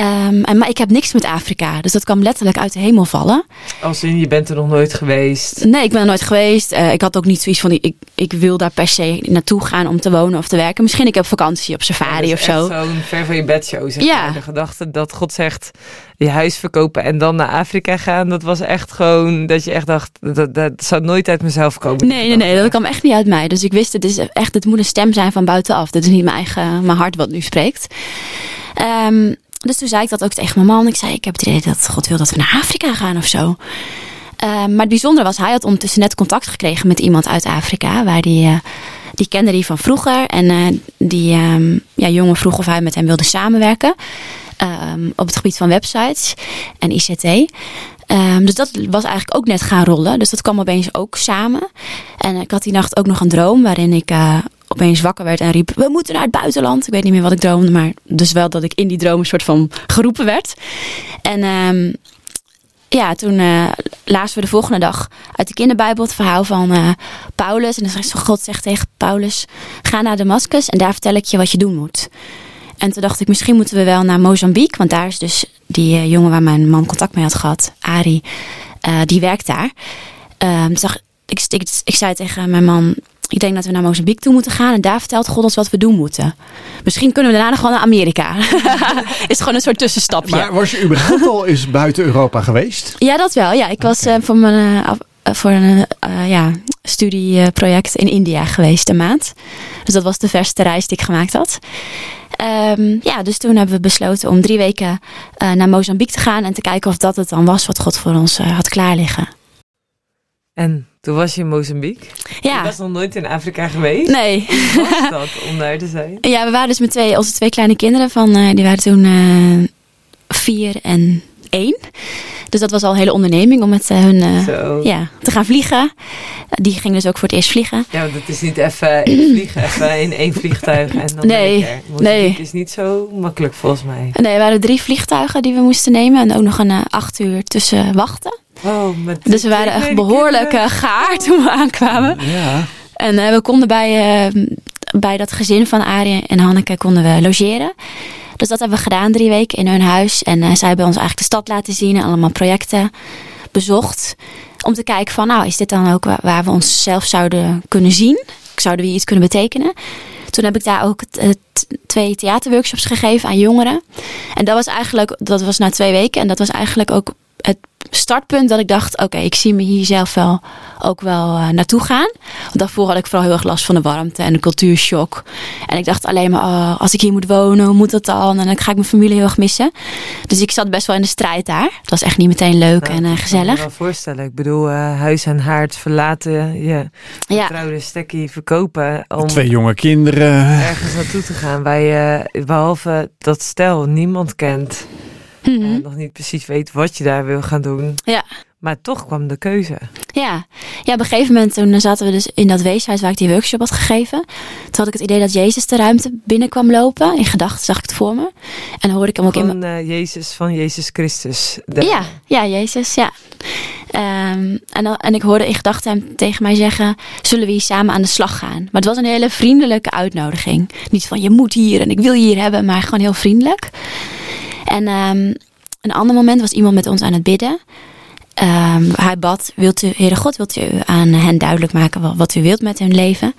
Um, en, maar ik heb niks met Afrika, dus dat kwam letterlijk uit de hemel vallen. Als in, je bent er nog nooit geweest? Nee, ik ben er nooit geweest. Uh, ik had ook niet zoiets van, ik, ik wil daar per se naartoe gaan om te wonen of te werken. Misschien ik heb vakantie op safari ja, of zo. zo'n ver van je bedshow, zeg ja. De gedachte dat God zegt, je huis verkopen en dan naar Afrika gaan. Dat was echt gewoon, dat je echt dacht, dat, dat zou nooit uit mezelf komen. Nee, nee, nee, dat kwam echt niet uit mij. Dus ik wist, het is echt, het moet een stem zijn van buitenaf. Dit is niet mijn eigen, mijn hart wat nu spreekt. Um, dus toen zei ik dat ook tegen mijn man. Ik zei, ik heb het idee dat God wil dat we naar Afrika gaan of zo. Uh, maar het bijzondere was, hij had ondertussen net contact gekregen met iemand uit Afrika. Waar die, uh, die kende die van vroeger. En uh, die um, ja, jongen vroeg of hij met hem wilde samenwerken. Um, op het gebied van websites en ICT. Um, dus dat was eigenlijk ook net gaan rollen. Dus dat kwam opeens ook samen. En ik had die nacht ook nog een droom waarin ik opeens wakker werd en riep: We moeten naar het buitenland. Ik weet niet meer wat ik droomde, maar dus wel dat ik in die droom een soort van geroepen werd. En um, ja, toen uh, lazen we de volgende dag uit de kinderbijbel het verhaal van uh, Paulus. En dan zegt God zegt tegen Paulus: Ga naar Damascus en daar vertel ik je wat je doen moet. En toen dacht ik, misschien moeten we wel naar Mozambique. Want daar is dus die uh, jongen waar mijn man contact mee had gehad, Ari. Die werkt daar. Uh, zag, ik, ik zei tegen mijn man, ik denk dat we naar Mozambique toe moeten gaan. En daar vertelt God ons wat we doen moeten. Misschien kunnen we daarna nog gewoon naar Amerika. is gewoon een soort tussenstapje. Maar was je überhaupt al eens buiten Europa geweest? Ja, dat wel. Ja, ik was okay. voor mijn... voor een ja, studieproject in India geweest, een maand. Dus dat was de verste reis die ik gemaakt had. Um, ja, dus toen hebben we besloten om drie weken uh, naar Mozambique te gaan en te kijken of dat het dan was wat God voor ons uh, had klaar liggen. En toen was je in Mozambique. Ja. Je was nog nooit in Afrika geweest. Nee. Hoe was dat om daar te zijn? Ja, we waren dus met twee, onze twee kleine kinderen van, eh, die waren toen eh, vier en één. Dus dat was al een hele onderneming om met eh, hun eh, ja, te gaan vliegen. die ging dus ook voor het eerst vliegen. Ja, want het is niet even ik vlieg even in één vliegtuig en dan Nee, nee. is niet zo makkelijk volgens mij. Nee, er waren drie vliegtuigen die we moesten nemen. En ook nog een eh, acht uur tussen wachten. Oh, met Dus we waren echt behoorlijk kinderen. eh, gaar toen we aankwamen. Ja. En eh, we konden bij, eh, bij dat gezin van Arie en Hanneke konden we logeren. Dus dat hebben we gedaan drie weken in hun huis. En eh, zij hebben ons eigenlijk de stad laten zien en allemaal projecten bezocht. Om te kijken van, nou, is dit dan ook wa- waar we onszelf zouden kunnen zien? Zouden we iets kunnen betekenen? Toen heb ik daar ook twee theaterworkshops gegeven aan jongeren. En dat was eigenlijk, dat was na twee weken. En dat was eigenlijk ook startpunt dat ik dacht, oké, ik zie me hier zelf wel ook wel eh, naartoe gaan. Want daarvoor had ik vooral heel erg last van de warmte en de cultuurshock. En ik dacht alleen maar, oh, als ik hier moet wonen, hoe moet dat dan? En dan ga ik mijn familie heel erg missen. Dus ik zat best wel in de strijd daar. Het was echt niet meteen leuk Nou, en eh, kan ik me gezellig. wel voorstellen. Ik bedoel, eh, huis en haard verlaten, je Ja, vertrouwde stekkie verkopen om Twee jonge kinderen. ergens naartoe te gaan waar je, behalve dat stel, niemand kent. En nog niet precies weet wat je daar wil gaan doen. ja. Maar toch kwam de keuze. Ja. ja, op een gegeven moment toen zaten we dus in dat weeshuis waar ik die workshop had gegeven. Toen had ik het idee dat Jezus de ruimte binnenkwam lopen. In gedachten zag ik het voor me. En dan hoorde ik hem ook in mijn... Eh, Jezus, van Jezus Christus. Ja, ja, Jezus, ja. Ehm, en, dan- en ik hoorde in gedachten hem tegen mij zeggen: Zullen we hier samen aan de slag gaan? Maar het was een hele vriendelijke uitnodiging. Niet van je moet hier en ik wil je hier hebben, maar gewoon heel vriendelijk. En ehm, een ander moment was iemand met ons aan het bidden. Ehm, hij bad: Wilt u, Heere God, wilt u aan hen duidelijk maken wat, u wilt met hun leven?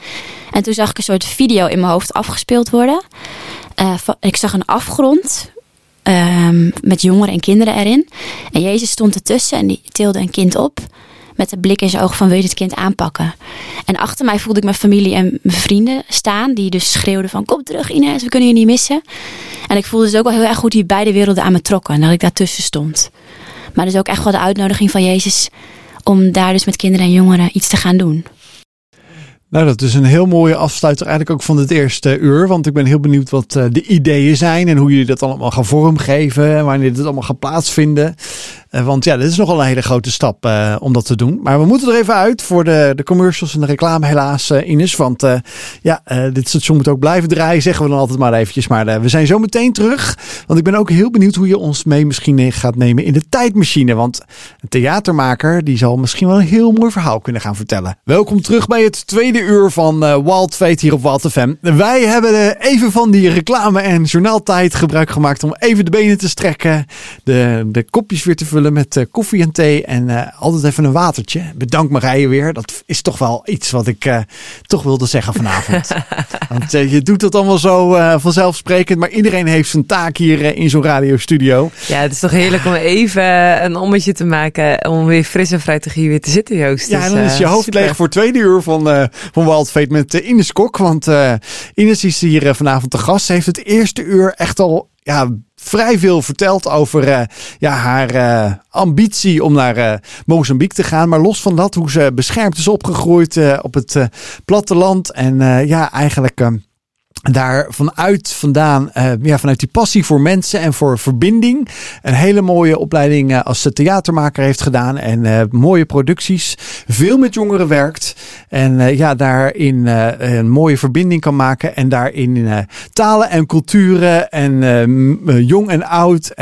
En toen zag ik een soort video in mijn hoofd afgespeeld worden. Eh, ik zag een afgrond ehm, met jongeren en kinderen erin. En Jezus stond ertussen en die tilde een kind op. Met de blik in zijn ogen van wil je dit kind aanpakken. En achter mij voelde ik mijn familie en mijn vrienden staan. Die dus schreeuwden van kom terug Ines, we kunnen je niet missen. En ik voelde dus ook wel heel erg goed die beide werelden aan me trokken. En dat ik daartussen stond. Maar dus ook echt wel de uitnodiging van Jezus. Om daar dus met kinderen en jongeren iets te gaan doen. Nou, dat is een heel mooie afsluiter eigenlijk ook van het eerste uur. Want ik ben heel benieuwd wat eh, de ideeën zijn en hoe jullie dat allemaal gaan vormgeven. En wanneer dit allemaal gaat plaatsvinden. Eh, want ja, dit is nogal een hele grote stap eh, om dat te doen. Maar we moeten er even uit voor de, de commercials en de reclame helaas, eh, Ines. Want ja, dit station moet ook blijven draaien, zeggen we dan altijd maar eventjes. Maar we zijn zo meteen terug. Want ik ben ook heel benieuwd hoe je ons mee misschien gaat nemen in de tijdmachine. Want een theatermaker die zal misschien wel een heel mooi verhaal kunnen gaan vertellen. Welkom terug bij het tweede uur van eh Wild Fate hier op Wild FM. Wij hebben eh, even van die reclame en journaaltijd gebruik gemaakt om even de benen te strekken. De, de kopjes weer te vullen met eh, koffie en thee en altijd even een watertje. Bedankt Marije weer. Dat is toch wel iets wat ik toch wilde zeggen vanavond. Want je doet dat allemaal zo vanzelfsprekend. Maar iedereen heeft zijn taak hier in zo'n radiostudio. Ja, het is toch heerlijk om even een ommetje te maken. Om weer fris en fruitig hier weer te zitten, Joost. Ja, Dus, en dan is je hoofd super. leeg voor het tweede uur van, van Wild Fate met eh, Ines Kok. Want eh, Ines is hier eh, vanavond te gast. Ze heeft het eerste uur echt al ja, vrij veel verteld over ja, haar ambitie om naar eh, Mozambique te gaan. Maar los van dat, hoe ze beschermd is opgegroeid op het platteland. En ja, eigenlijk... eh, daar vanuit vandaan, eh, ja, vanuit die passie voor mensen en voor verbinding. Een hele mooie opleiding eh, als theatermaker heeft gedaan. En eh, mooie producties. Veel met jongeren werkt. En ja, daarin een mooie verbinding kan maken. En daarin talen en culturen en jong en oud.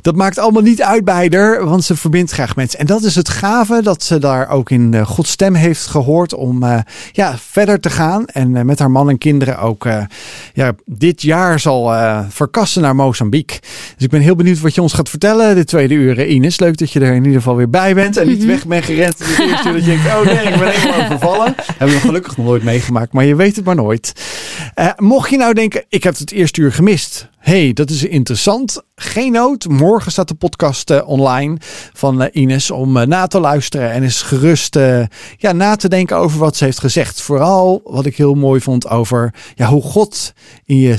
dat maakt allemaal niet uit bij haar, want ze verbindt graag mensen. En dat is het gave dat ze daar ook in Gods stem heeft gehoord om ja, verder te gaan. En met haar man en kinderen ook eh, ja, dit jaar zal eh, verkassen naar Mozambique. Dus ik ben heel benieuwd wat je ons gaat vertellen dit tweede uur, eh, Ines. Leuk dat je er in ieder geval weer bij bent en niet weg bent gerend. dat je denkt, oh nee, ik ben helemaal overvallen. Hebben we gelukkig nog nooit meegemaakt, maar je weet het maar nooit. Mocht je nou denken, ik heb het eerste uur gemist. Hey, dat is interessant. Geen nood. Morgen staat de podcast uh, online van uh, Ines om uh, na te luisteren en eens gerust ja, na te denken over wat ze heeft gezegd. Vooral wat ik heel mooi vond over ja, hoe God in je,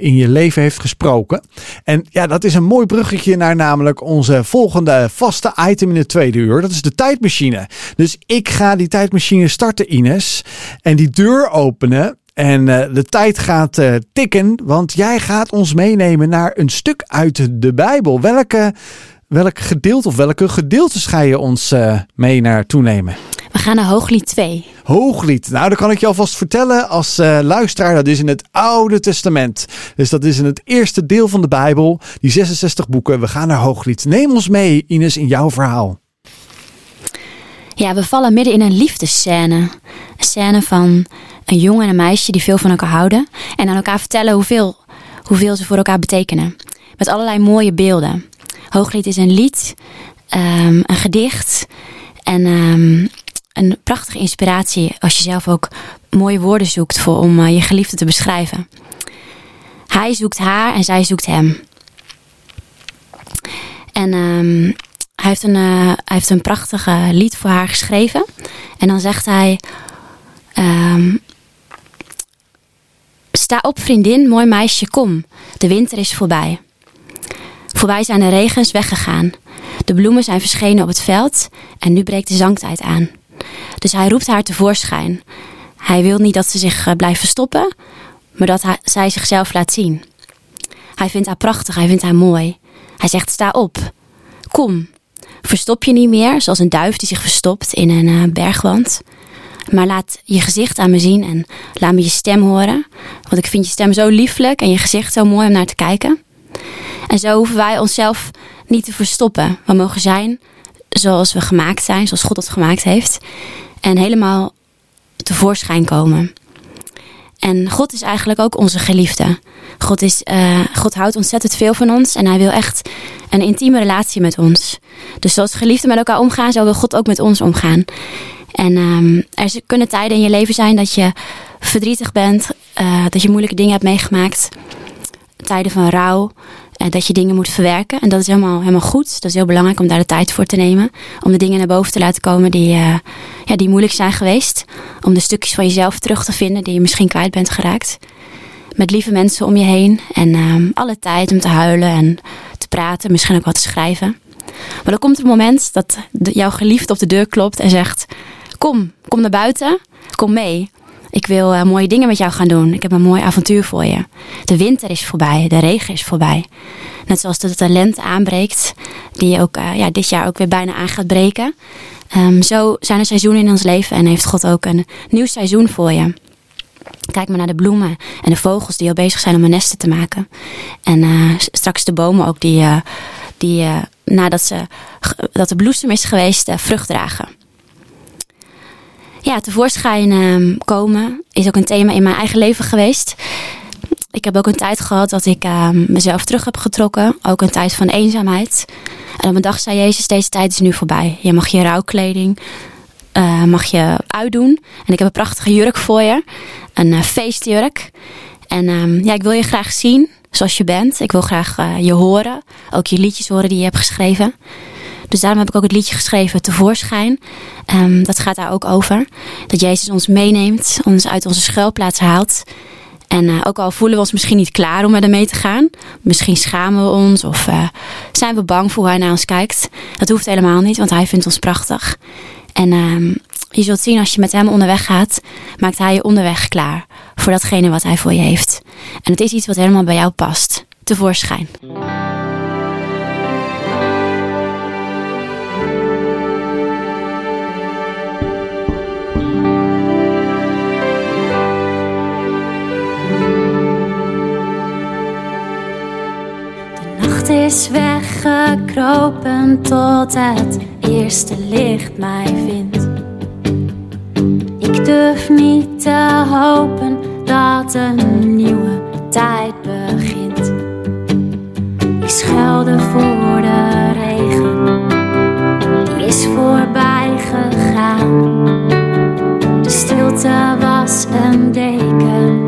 in je leven heeft gesproken. En ja, dat is een mooi bruggetje naar namelijk onze volgende vaste item in het tweede uur. Dat is de tijdmachine. Dus ik ga die tijdmachine starten, Ines. En die deur openen. En uh, de tijd gaat uh, tikken, want jij gaat ons meenemen naar een stuk uit de Bijbel. Welke, welk gedeelte of welke gedeeltes ga je ons uh, mee naartoe nemen? We gaan naar Hooglied 2. Hooglied. Nou, dan kan ik je alvast vertellen als luisteraar. Dat is in het Oude Testament. Dus dat is in het eerste deel van de Bijbel. Die 66 boeken. We gaan naar Hooglied. Neem ons mee, Ines, in jouw verhaal. Ja, we vallen midden in een liefdesscène. Een scène van een jongen en een meisje die veel van elkaar houden. En aan elkaar vertellen hoeveel, hoeveel ze voor elkaar betekenen. Met allerlei mooie beelden. Hooglied is een lied, um, een gedicht en um, een prachtige inspiratie als je zelf ook mooie woorden zoekt voor, om uh, je geliefde te beschrijven. Hij zoekt haar en zij zoekt hem. En um, hij, heeft een, uh, hij heeft een prachtige lied voor haar geschreven. En dan zegt hij: um, Sta op, vriendin, mooi meisje, kom. De winter is voorbij. Voorbij zijn de regens weggegaan. De bloemen zijn verschenen op het veld en nu breekt de zangtijd aan. Dus hij roept haar tevoorschijn. Hij wil niet dat ze zich eh, blijft verstoppen, maar dat zij zichzelf laat zien. Hij vindt haar prachtig, hij vindt haar mooi. Hij zegt: Sta op, kom. Verstop je niet meer, zoals een duif die zich verstopt in een uh, bergwand. Maar laat je gezicht aan me zien en laat me je stem horen. Want ik vind je stem zo lieflijk en je gezicht zo mooi om naar te kijken. En zo hoeven wij onszelf niet te verstoppen. We mogen zijn zoals we gemaakt zijn, zoals God het gemaakt heeft. En helemaal tevoorschijn komen. En God is eigenlijk ook onze geliefde. God, is, uh, God houdt ontzettend veel van ons en hij wil echt een intieme relatie met ons. Dus zoals geliefden met elkaar omgaan, zo wil God ook met ons omgaan. En um, er kunnen tijden in je leven zijn dat je verdrietig bent, uh, dat je moeilijke dingen hebt meegemaakt. Tijden van rouw, dat je dingen moet verwerken. En dat is helemaal, helemaal goed. Dat is heel belangrijk om daar de tijd voor te nemen. Om de dingen naar boven te laten komen die, uh, ja, die moeilijk zijn geweest. Om de stukjes van jezelf terug te vinden die je misschien kwijt bent geraakt. Met lieve mensen om je heen. En ehm, alle tijd om te huilen en te praten, misschien ook wat te schrijven. Maar dan komt een moment dat jouw geliefde op de deur klopt en zegt: Kom, kom naar buiten, kom mee. Ik wil uh, mooie dingen met jou gaan doen. Ik heb een mooi avontuur voor je. De winter is voorbij, de regen is voorbij. Net zoals de talent aanbreekt, die ook uh, ja, dit jaar ook weer bijna aan gaat breken. Um, zo zijn er seizoenen in ons leven en heeft God ook een nieuw seizoen voor je. Kijk maar naar de bloemen en de vogels die al bezig zijn om een nesten te maken. En uh, straks de bomen ook die, die nadat ze, dat de bloesem is geweest, vrucht dragen. Ja, tevoorschijn uh, komen is ook een thema in mijn eigen leven geweest. Ik heb ook een tijd gehad dat ik uh, mezelf terug heb getrokken. Ook een tijd van eenzaamheid. En op een dag zei Jezus, deze tijd is nu voorbij. Je mag je rouwkleding uh, mag je uitdoen. En ik heb een prachtige jurk voor je. Een uh, feestjurk. En um, ja, ik wil je graag zien zoals je bent. Ik wil graag uh, je horen. Ook je liedjes horen die je hebt geschreven. Dus daarom heb ik ook het liedje geschreven, Tevoorschijn. Um, dat gaat daar ook over. Dat Jezus ons meeneemt, ons uit onze schuilplaats haalt. En uh, ook al voelen we ons misschien niet klaar om met hem mee te gaan. Misschien schamen we ons of uh, zijn we bang voor hoe hij naar ons kijkt. Dat hoeft helemaal niet, want hij vindt ons prachtig. En uh, je zult zien als je met hem onderweg gaat, maakt hij je onderweg klaar voor datgene wat hij voor je heeft. En het is iets wat helemaal bij jou past. Tevoorschijn. Is weggekropen tot het eerste licht mij vindt. Ik durf niet te hopen dat een nieuwe tijd begint. Ik schuilde voor de regen, die is voorbij gegaan. De stilte was een deken,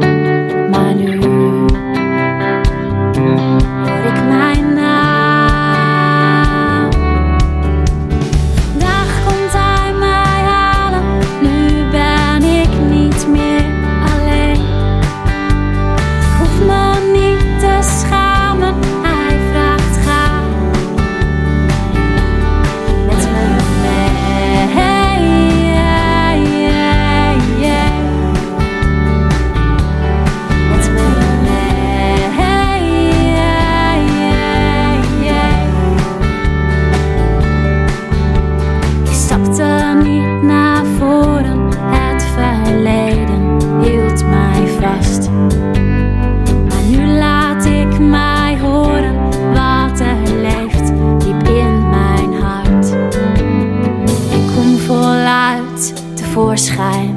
tevoorschijn.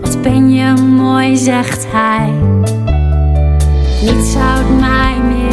Wat ben je mooi, zegt hij. Niets houdt mij meer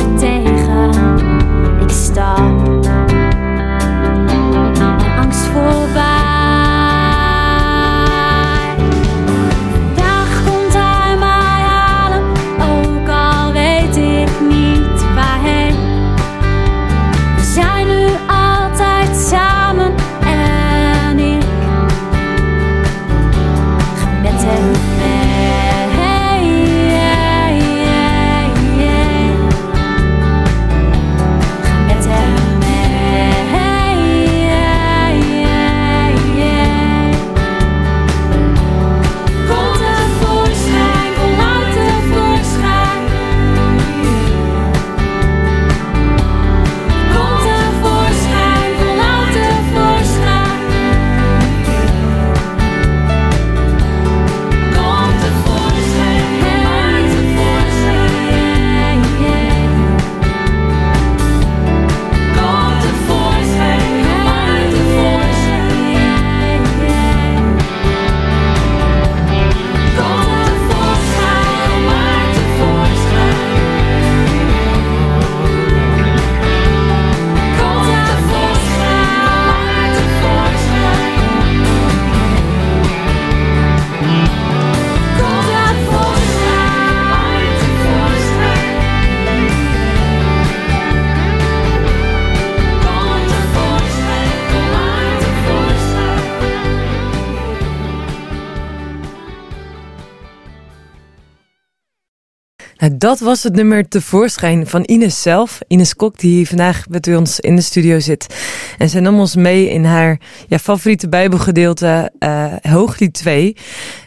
dat was het nummer tevoorschijn van Ines zelf. Ines Kok, die vandaag met ons in de studio zit. En zij nam ons mee in haar ja, favoriete bijbelgedeelte, eh Hooglied 2.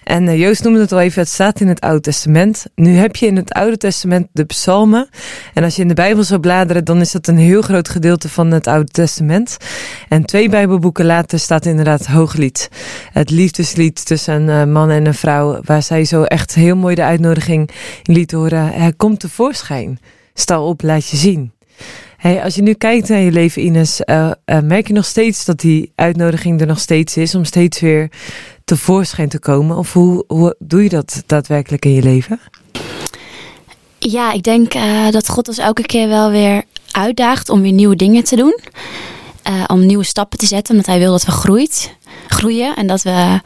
En eh, Joost noemde het al even, het staat in het Oude Testament. Nu heb je in het Oude Testament de psalmen. En als je in de Bijbel zou bladeren, dan is dat een heel groot gedeelte van het Oude Testament. En twee Bijbelboeken later staat inderdaad Hooglied. Het liefdeslied tussen een eh, man en een vrouw, waar zij zo echt heel mooi de uitnodiging in liet horen. Hij komt tevoorschijn. Sta op, laat je zien. Hey, als je nu kijkt naar je leven, Ines, eh, merk je nog steeds dat die uitnodiging er nog steeds is om steeds weer tevoorschijn te komen? Of hoe, hoe doe je dat daadwerkelijk in je leven? Ja, ik denk eh, dat God ons elke keer wel weer uitdaagt om weer nieuwe dingen te doen. Eh, om nieuwe stappen te zetten, omdat hij wil dat we groeit, groeien. En dat we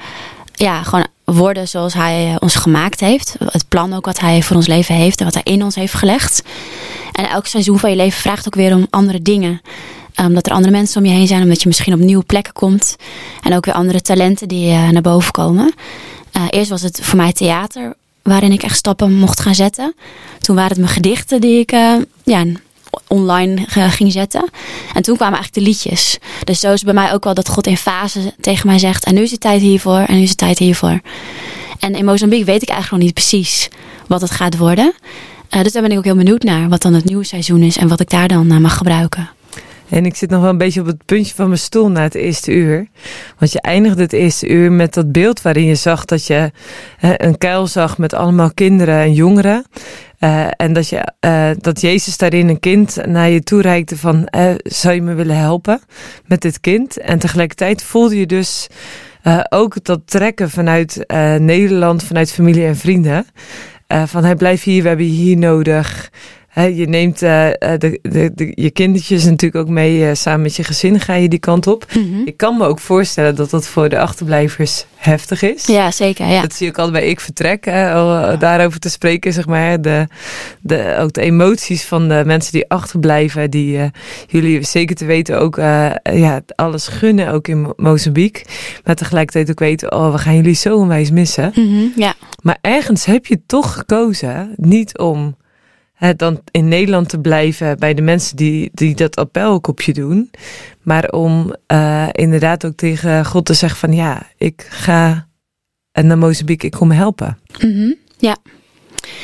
ja, gewoon worden zoals hij eh, ons gemaakt heeft. Het plan ook wat hij voor ons leven heeft en wat hij in ons heeft gelegd. En elk seizoen van je leven vraagt ook weer om andere dingen. Omdat er andere mensen om je heen zijn, omdat je misschien op nieuwe plekken komt. En ook weer andere talenten die eh, naar boven komen. Eh, eerst was het voor mij theater, waarin ik echt stappen mocht gaan zetten. Toen waren het mijn gedichten die ik eh, ja, online ging zetten. En toen kwamen eigenlijk de liedjes. Dus zo is het bij mij ook wel dat God in fase tegen mij zegt... en nu is de tijd hiervoor en nu is de tijd hiervoor. En in Mozambique weet ik eigenlijk nog niet precies wat het gaat worden. Dus daar ben ik ook heel benieuwd naar wat dan het nieuwe seizoen is... en wat ik daar dan eh, mag gebruiken. En ik zit nog wel een beetje op het puntje van mijn stoel na het eerste uur. Want je eindigde het eerste uur met dat beeld waarin je zag dat je een kuil zag met allemaal kinderen en jongeren. Eh, en dat, je, eh, dat Jezus daarin een kind naar je toe reikte van, zou je me willen helpen met dit kind? En tegelijkertijd voelde je dus eh, ook dat trekken vanuit Nederland, vanuit familie en vrienden. Van, hij blijf hier, we hebben je hier nodig. Je neemt eh, eh, de, de, de, je kindertjes natuurlijk ook mee, eh, samen met je gezin ga je die kant op. Ik kan me ook voorstellen dat dat voor de achterblijvers heftig is. Ja, zeker. Ja. Dat zie ik altijd bij Ik Vertrek, eh, daarover te spreken, zeg maar. De, de, ook de emoties van de mensen die achterblijven, die jullie zeker te weten ook ja, alles gunnen, ook in Mo- Mozambique. Maar tegelijkertijd ook weten, oh, we gaan jullie zo onwijs missen. Mhm, ja. Maar ergens heb je toch gekozen, niet om hè, dan in Nederland te blijven bij de mensen die, die dat appel ook op je doen. Maar om eh, inderdaad ook tegen God te zeggen van ja, ik ga naar Mozambique, ik kom helpen. Mhm, ja.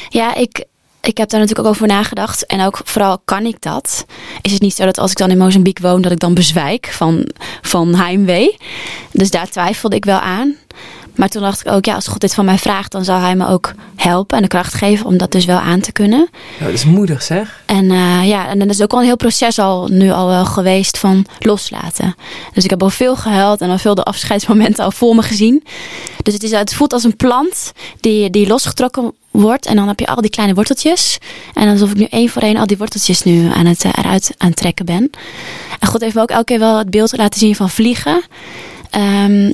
Ja, ik, ik heb daar natuurlijk ook over nagedacht. En ook vooral kan ik dat? Is het niet zo dat als ik dan in Mozambique woon, dat ik dan bezwijk van, van heimwee? Dus daar twijfelde ik wel aan. Maar toen dacht ik ook, ja, als God dit van mij vraagt, dan zal hij me ook helpen en de kracht geven om dat dus wel aan te kunnen. Ja, dat is moedig zeg. En eh, ja, en dan is ook al een heel proces al nu al wel geweest van loslaten. Dus ik heb al veel gehuild en al veel de afscheidsmomenten al voor me gezien. Dus het, is, het voelt als een plant die, die losgetrokken wordt. En dan heb je al die kleine worteltjes. En alsof ik nu één voor één al die worteltjes nu aan het, eh, eruit aan het trekken ben. En God heeft me ook elke keer wel het beeld laten zien van vliegen. Ehm,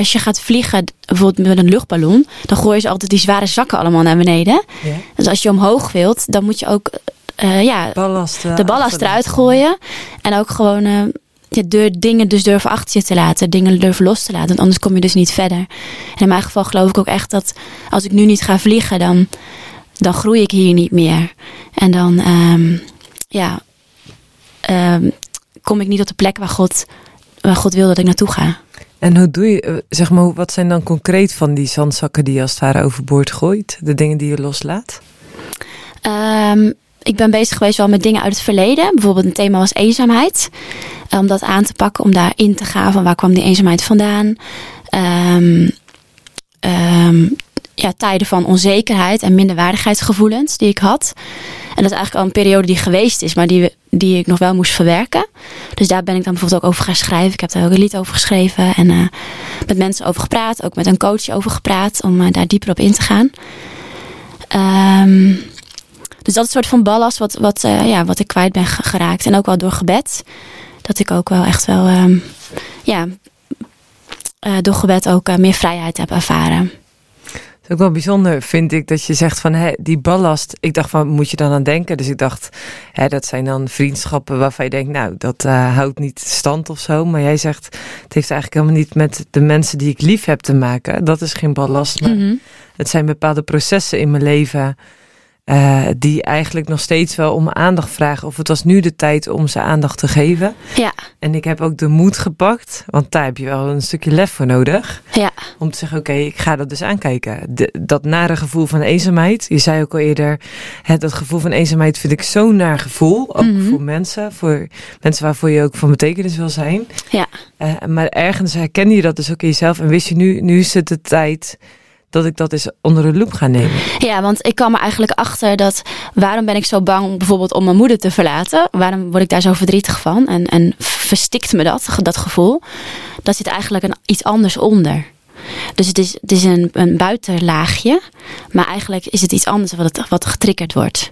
als je gaat vliegen, bijvoorbeeld met een luchtballon, dan gooi je ze altijd die zware zakken allemaal naar beneden. Ja. Dus als je omhoog wilt, dan moet je ook eh, ja, Ballast, eh, de ballast eruit gooien. En ook gewoon eh, ja, dingen dus durven achter je te laten. Dingen durven los te laten. Want anders kom je dus niet verder. En in mijn geval geloof ik ook echt dat als ik nu niet ga vliegen, dan, dan groei ik hier niet meer. En dan ehm, ja, ehm, kom ik niet op de plek waar God, waar God wil dat ik naartoe ga. En hoe doe je, eh, zeg maar, wat zijn dan concreet van die zandzakken die je als het ware overboord gooit? De dingen die je loslaat? Ehm, ik ben bezig geweest wel met dingen uit het verleden. Bijvoorbeeld een thema was eenzaamheid. Om dat aan te pakken, om daarin te gaan van waar kwam die eenzaamheid vandaan. Ehm, ehm, ja, tijden van onzekerheid en minderwaardigheidsgevoelens die ik had. En dat is eigenlijk al een periode die geweest is, maar die, die ik nog wel moest verwerken. Dus daar ben ik dan bijvoorbeeld ook over gaan schrijven. Ik heb daar ook een lied over geschreven en eh, met mensen over gepraat. Ook met een coach over gepraat om eh, daar dieper op in te gaan. Ehm, dus dat is een soort van ballast wat, wat, eh, ja, wat ik kwijt ben ge- geraakt. En ook wel door gebed. Dat ik ook wel echt wel, ehm, ja, door gebed ook meer vrijheid heb ervaren. Ook wel bijzonder, vind ik, dat je zegt van hè, die ballast. Ik dacht van, moet je dan aan denken? Dus ik dacht, hè, dat zijn dan vriendschappen waarvan je denkt, nou, dat eh, houdt niet stand of zo. Maar jij zegt, het heeft eigenlijk helemaal niet met de mensen die ik lief heb te maken. Dat is geen ballast, maar Mhm. het zijn bepaalde processen in mijn leven. Eh, die eigenlijk nog steeds wel om aandacht vragen. Of het was nu de tijd om ze aandacht te geven. Ja, En ik heb ook de moed gepakt, want daar heb je wel een stukje lef voor nodig. ja, Om te zeggen, oké, ik ga dat dus aankijken. De, dat nare gevoel van eenzaamheid. Je zei ook al eerder, hè, dat gevoel van eenzaamheid vind ik zo'n naar gevoel. Ook Mhm. voor mensen, voor mensen waarvoor je ook van betekenis wil zijn. ja. Eh, maar ergens herkende je dat dus ook in jezelf. En wist je nu, nu is het de tijd dat ik dat eens onder de loep ga nemen. Ja, want ik kwam er eigenlijk achter dat waarom ben ik zo bang bijvoorbeeld om mijn moeder te verlaten? Waarom word ik daar zo verdrietig van? En, en verstikt me dat, dat gevoel? Dat zit eigenlijk een, iets anders onder. Dus het is, het is een, een buitenlaagje, maar eigenlijk is het iets anders wat, het, wat getriggerd wordt.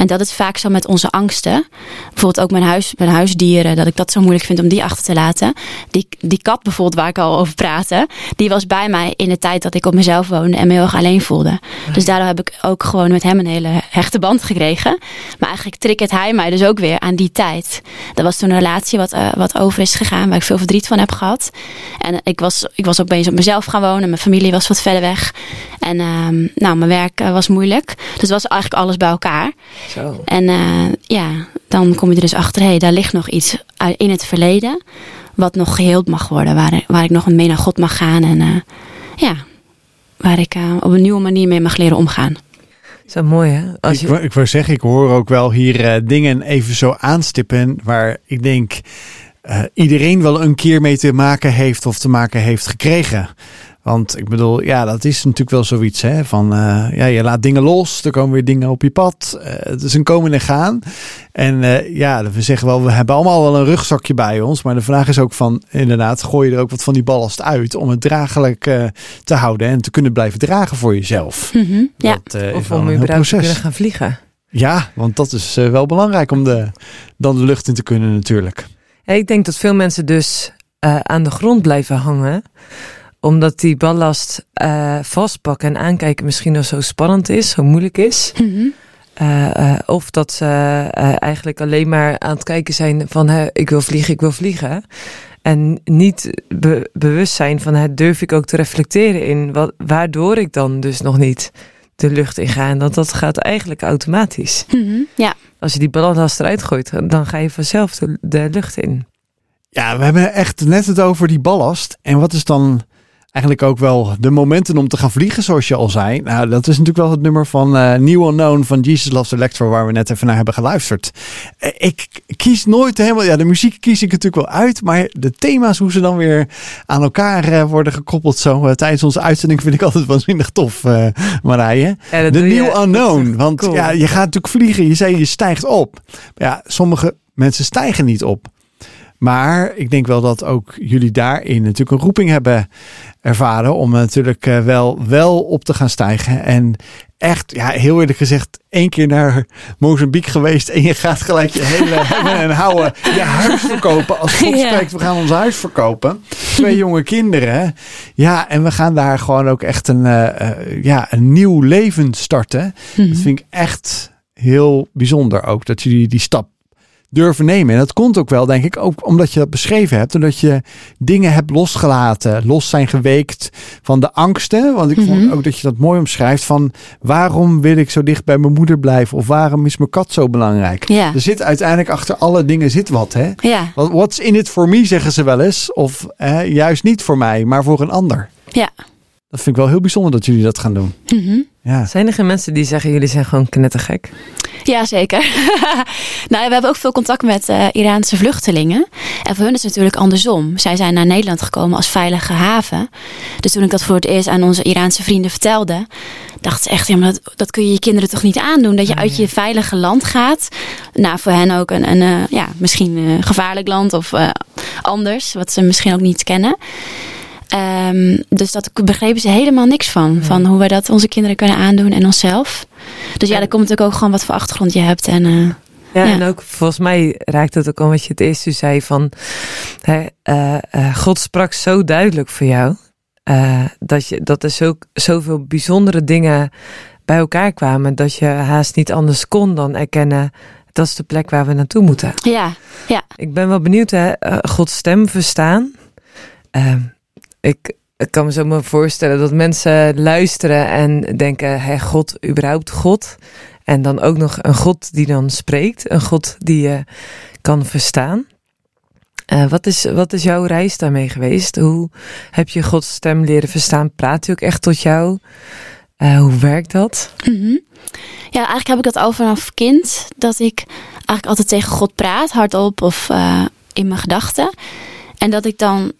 En dat is vaak zo met onze angsten. Bijvoorbeeld ook mijn, huis, mijn huisdieren, dat ik dat zo moeilijk vind om die achter te laten. Die, die kat bijvoorbeeld, waar ik al over praatte, die was bij mij in de tijd dat ik op mezelf woonde en me heel erg alleen voelde. Dus daardoor heb ik ook gewoon met hem een hele hechte band gekregen. Maar eigenlijk triggert hij mij dus ook weer aan die tijd. Dat was toen een relatie wat, eh, wat over is gegaan, waar ik veel verdriet van heb gehad. En ik was, ik was opeens op mezelf gaan wonen. Mijn familie was wat verder weg. En ehm, nou, mijn werk eh, was moeilijk. Dus het was eigenlijk alles bij elkaar. Zo. En eh, ja, dan kom je er dus achter, hé, hey, daar ligt nog iets uit- in het verleden. Wat nog geheeld mag worden. Waar, waar ik nog mee naar God mag gaan. En eh, ja, waar ik eh, op een nieuwe manier mee mag leren omgaan. Zo mooi, hè? Als Ik, je, wou- ik wou zeggen, ik hoor ook wel hier eh, dingen even zo aanstippen waar ik denk eh, iedereen wel een keer mee te maken heeft of te maken heeft gekregen. Want ik bedoel, ja, dat is natuurlijk wel zoiets hè, van, eh, ja, je laat dingen los, er komen weer dingen op je pad. Eh, het is een komen en gaan. En eh, ja, we zeggen wel, we hebben allemaal wel een rugzakje bij ons. Maar de vraag is ook van, inderdaad, gooi je er ook wat van die ballast uit om het draaglijk eh, te houden en te kunnen blijven dragen voor jezelf. Mhm, ja. Dat, eh, of om überhaupt te kunnen gaan vliegen. Ja, want dat is wel belangrijk om de, dan de lucht in te kunnen natuurlijk. Ja, ik denk dat veel mensen dus eh, aan de grond blijven hangen. Omdat die ballast eh, vastpakken en aankijken misschien nog zo spannend is, zo moeilijk is. Mhm. Eh, eh, of dat ze eh, eigenlijk alleen maar aan het kijken zijn van hè, ik wil vliegen, ik wil vliegen. En niet be- bewust zijn van hè, durf ik ook te reflecteren in wat, waardoor ik dan dus nog niet de lucht in ga. En dat, dat gaat eigenlijk automatisch. Mhm, ja. Als je die ballast eruit gooit, dan ga je vanzelf de, de lucht in. Ja, we hebben echt net het over die ballast. En wat is dan eigenlijk ook wel de momenten om te gaan vliegen, zoals je al zei. Nou, dat is natuurlijk wel het nummer van eh New Unknown van Jesus Loves Electro, waar we net even naar hebben geluisterd. Eh, Ik kies nooit helemaal, ja, de muziek kies ik natuurlijk wel uit, maar de thema's, hoe ze dan weer aan elkaar eh, worden gekoppeld zo tijdens onze uitzending, vind ik altijd waanzinnig tof, Marije. Ja, De je- New Unknown. Want cool. ja, je gaat natuurlijk vliegen. Je zei je stijgt op. Maar ja, sommige mensen stijgen niet op. Maar ik denk wel dat ook jullie daarin natuurlijk een roeping hebben ervaren. Om natuurlijk eh, wel, wel op te gaan stijgen. En echt, ja, heel eerlijk gezegd, één keer naar Mozambique geweest. En je gaat gelijk je hele hebben en houden je huis verkopen. Als God spreekt, we gaan ons huis verkopen. Twee jonge kinderen. Ja, en we gaan daar gewoon ook echt een, eh, eh, ja, een nieuw leven starten. Mhm. Dat vind ik echt heel bijzonder ook. Dat jullie die stap durven nemen. En dat komt ook wel, denk ik, ook omdat je dat beschreven hebt. Omdat je dingen hebt losgelaten. Los zijn geweekt van de angsten. Want ik vond Mhm. ook dat je dat mooi omschrijft. Van waarom wil ik zo dicht bij mijn moeder blijven? Of waarom is mijn kat zo belangrijk? Ja. Er zit uiteindelijk achter alle dingen zit wat, hè? Ja, Wat- What's in it for me, zeggen ze wel eens. Of eh, juist niet voor mij, maar voor een ander. ja. Dat vind ik wel heel bijzonder dat jullie dat gaan doen. Mhm. Ja. Zijn er geen mensen die zeggen jullie zijn gewoon knettergek? Ja, zeker. nou, we hebben ook veel contact met eh, Iraanse vluchtelingen. En voor hun is het natuurlijk andersom. Zij zijn naar Nederland gekomen als veilige haven. Dus toen ik dat voor het eerst aan onze Iraanse vrienden vertelde, dachten ze echt, ja, maar dat, dat kun je je kinderen toch niet aandoen? Dat je uit je veilige land gaat. Nou, voor hen ook een, een eh, ja, misschien een gevaarlijk land of eh, anders, wat ze misschien ook niet kennen. Ehm, dus dat begrepen ze helemaal niks van. Van hoe wij dat onze kinderen kunnen aandoen en onszelf. Dus ja, daar komt natuurlijk ook gewoon wat voor achtergrond je hebt. En, eh, Ja, Ja. en ook volgens mij raakt het ook al wat je het eerst zei van hè, eh, eh, God sprak zo duidelijk voor jou dat, je, dat er zo, zoveel bijzondere dingen bij elkaar kwamen dat je haast niet anders kon dan erkennen dat is de plek waar we naartoe moeten. ja, ja. Ik ben wel benieuwd, hè, Gods stem verstaan. Ehm, ik, kan me zo maar voorstellen dat mensen luisteren en denken: hé, God, überhaupt God. En dan ook nog een God die dan spreekt, een God die je kan verstaan. Eh, wat, is, wat is jouw reis daarmee geweest? Hoe heb je Gods stem leren verstaan? Praat hij ook echt tot jou? Eh, hoe werkt dat? Mhm. Ja, eigenlijk heb ik dat al vanaf kind. Dat ik eigenlijk altijd tegen God praat, hardop of eh, in mijn gedachten. En dat ik dan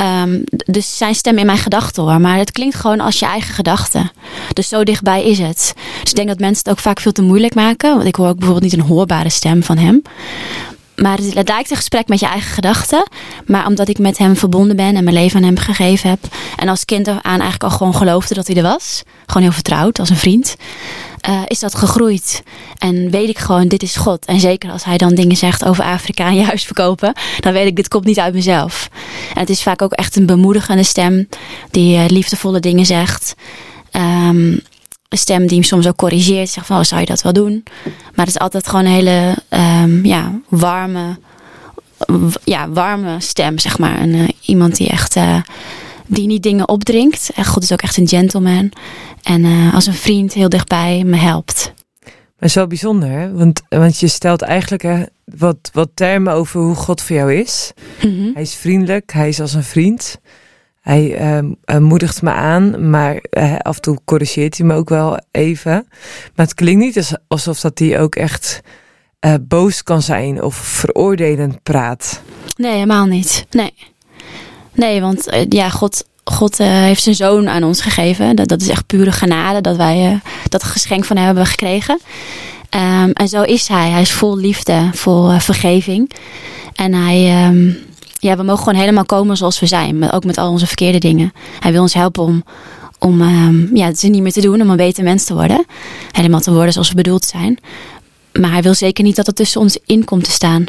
ehm, dus zijn stem in mijn gedachten hoor. Maar het klinkt gewoon als je eigen gedachten. Dus zo dichtbij is het. Dus ik denk dat mensen het ook vaak veel te moeilijk maken. Want ik hoor ook bijvoorbeeld niet een hoorbare stem van hem. Maar het, lijkt een gesprek met je eigen gedachten. Maar omdat ik met hem verbonden ben en mijn leven aan hem gegeven heb. En als kind aan eigenlijk al gewoon geloofde dat hij er was. Gewoon heel vertrouwd, als een vriend. Eh, is dat gegroeid. En weet ik gewoon, dit is God. En zeker als hij dan dingen zegt over Afrika en je huis verkopen. Dan weet ik, dit komt niet uit mezelf. En het is vaak ook echt een bemoedigende stem. Die eh, liefdevolle dingen zegt. Ehm, een stem die hem soms ook corrigeert. Zegt van, oh, zou je dat wel doen? Maar het is altijd gewoon een hele ehm, ja, warme, ja, warme stem, zeg maar. En, eh, iemand die echt die niet dingen opdringt. En God is ook echt een gentleman. En eh, als een vriend heel dichtbij me helpt. Maar wel bijzonder, hè? Want, want je stelt eigenlijk hè, wat, wat termen over hoe God voor jou is. Mhm. Hij is vriendelijk, hij is als een vriend. Hij ehm, eh, moedigt me aan, maar eh, af en toe corrigeert hij me ook wel even. Maar het klinkt niet als- alsof dat hij ook echt eh, boos kan zijn of veroordelend praat. Nee, helemaal niet. Nee. Nee, want ja, God, God eh, heeft zijn zoon aan ons gegeven. Dat, dat is echt pure genade dat wij eh, dat geschenk van hem hebben gekregen. Ehm, en zo is hij. Hij is vol liefde, vol eh, vergeving. En hij, ehm, ja, we mogen gewoon helemaal komen zoals we zijn. Ook met al onze verkeerde dingen. Hij wil ons helpen om, om ehm, ja, het niet meer te doen, om een beter mens te worden. Helemaal te worden zoals we bedoeld zijn. Maar hij wil zeker niet dat het tussen ons in komt te staan.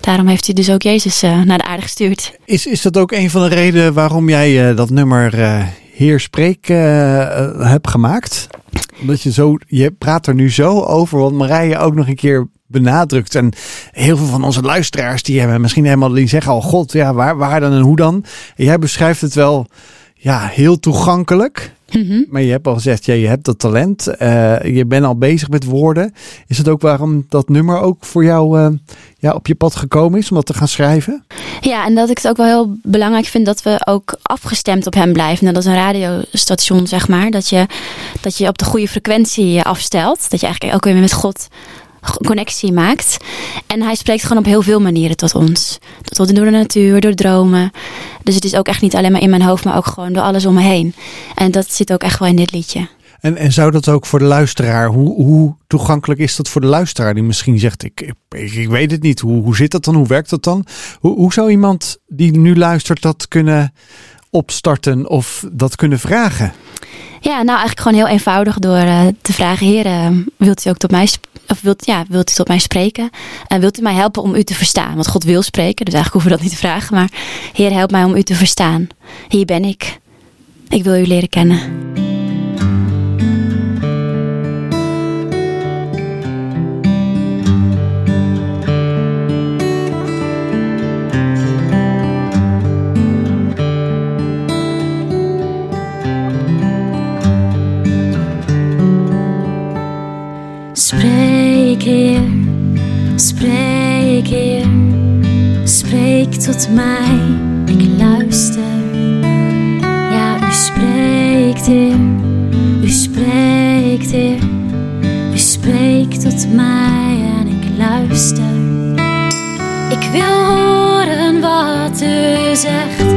Daarom heeft hij dus ook Jezus eh, naar de aarde gestuurd. Is, is dat ook een van de redenen waarom jij eh, dat nummer eh, Heer Spreek hebt gemaakt? Omdat je zo, je praat er nu zo over, wat Marije ook nog een keer benadrukt. En heel veel van onze luisteraars, die hebben misschien helemaal die zeggen al, God, ja, waar, waar dan en hoe dan? Jij beschrijft het wel, ja, heel toegankelijk. Mhm. Maar je hebt al gezegd, ja, je hebt dat talent. Eh, je bent al bezig met woorden. Is het ook waarom dat nummer ook voor jou eh, ja, op je pad gekomen is om dat te gaan schrijven? Ja, en dat ik het ook wel heel belangrijk vind dat we ook afgestemd op hem blijven. En dat is een radiostation, zeg maar. Dat je, dat je op de goede frequentie afstelt. Dat je eigenlijk ook weer met God connectie maakt. En hij spreekt gewoon op heel veel manieren tot ons. Tot door de natuur, door dromen. Dus het is ook echt niet alleen maar in mijn hoofd, maar ook gewoon door alles om me heen. En dat zit ook echt wel in dit liedje. En, en zou dat ook voor de luisteraar, hoe, hoe toegankelijk is dat voor de luisteraar die misschien zegt, ik, ik, ik weet het niet, hoe, hoe zit dat dan, hoe werkt dat dan? Hoe, hoe zou iemand die nu luistert dat kunnen opstarten of dat kunnen vragen? Ja, nou eigenlijk gewoon heel eenvoudig door eh, te vragen: Heer, eh, wilt u ook tot mij, of wilt, ja, wilt u tot mij spreken? En wilt u mij helpen om u te verstaan? Want God wil spreken, dus eigenlijk hoeven we dat niet te vragen. Maar Heer, help mij om u te verstaan. Hier ben ik. Ik wil u leren kennen. Spreek, Heer, spreek, Heer, spreek tot mij, ik luister. Ja, u spreekt, Heer, u spreekt, Heer, u spreekt tot mij en ik luister. Ik wil horen wat u zegt.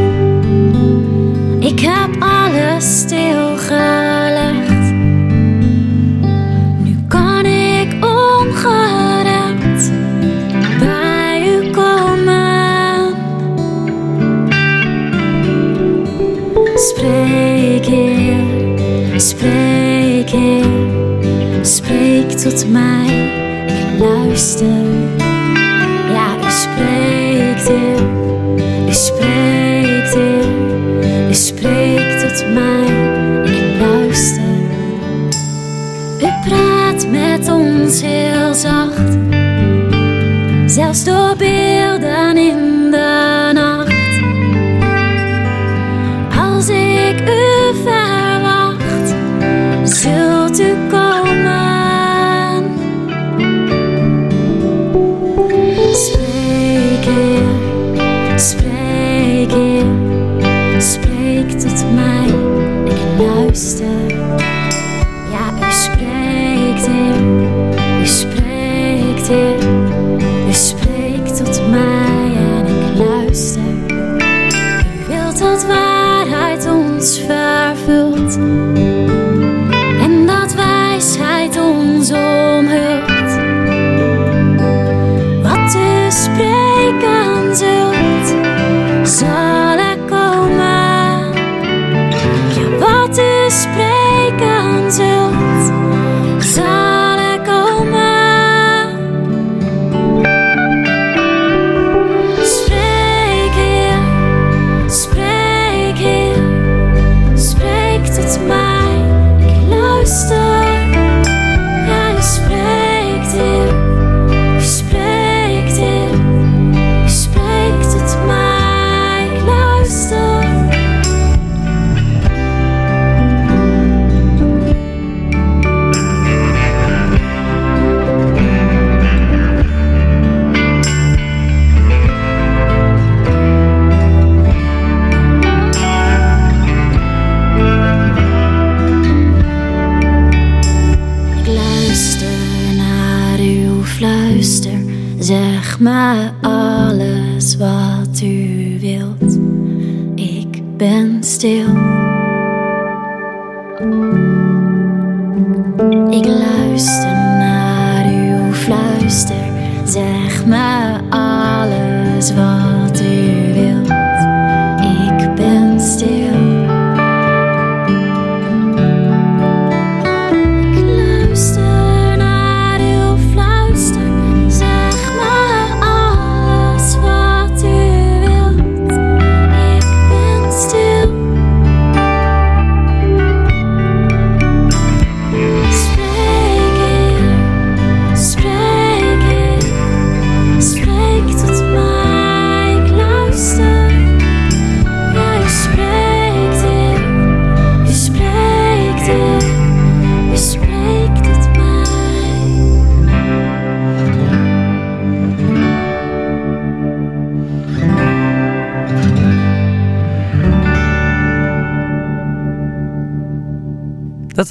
Ik heb alles stilgelegd. Tot mij, ik luister. Ja, u spreekt, Heer, u spreekt,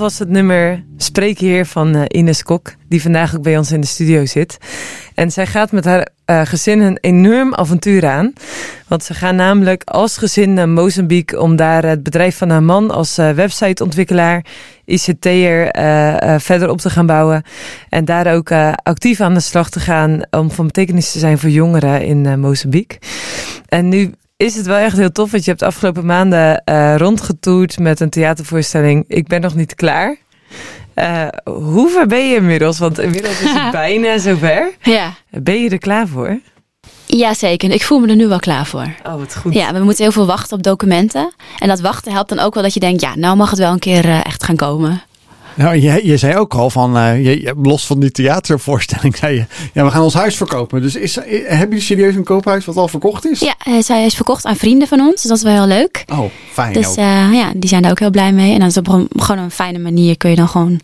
was het nummer Spreek Heer van eh, Ines Kok, die vandaag ook bij ons in de studio zit. En zij gaat met haar eh, gezin een enorm avontuur aan. Want ze gaan namelijk als gezin naar Mozambique om daar het bedrijf van haar man als eh, websiteontwikkelaar, ICT'er, verder op te gaan bouwen. En daar ook actief aan de slag te gaan om van betekenis te zijn voor jongeren in Mozambique. En nu is het wel echt heel tof, want je hebt de afgelopen maanden eh, rondgetoerd met een theatervoorstelling. Ik ben nog niet klaar. Eh, hoe ver ben je inmiddels? Want inmiddels is het bijna zover. Ja. Ben je er klaar voor? Jazeker, ik voel me er nu wel klaar voor. Oh, wat goed. Ja, we moeten heel veel wachten op documenten. En dat wachten helpt dan ook wel dat je denkt, ja, nou mag het wel een keer eh, echt gaan komen. Nou, je, je zei ook al van, eh, je, je- los van die theatervoorstelling, zei je, ja, we gaan ons huis verkopen. Dus is, eh, hebben jullie serieus een koophuis wat al verkocht is? Ja, eh, zij is verkocht aan vrienden van ons, dus dat is wel heel leuk. Oh, fijn Dus ook. eh, ja, die zijn daar ook heel blij mee. En dan is op een, gewoon een fijne manier kun je dan gewoon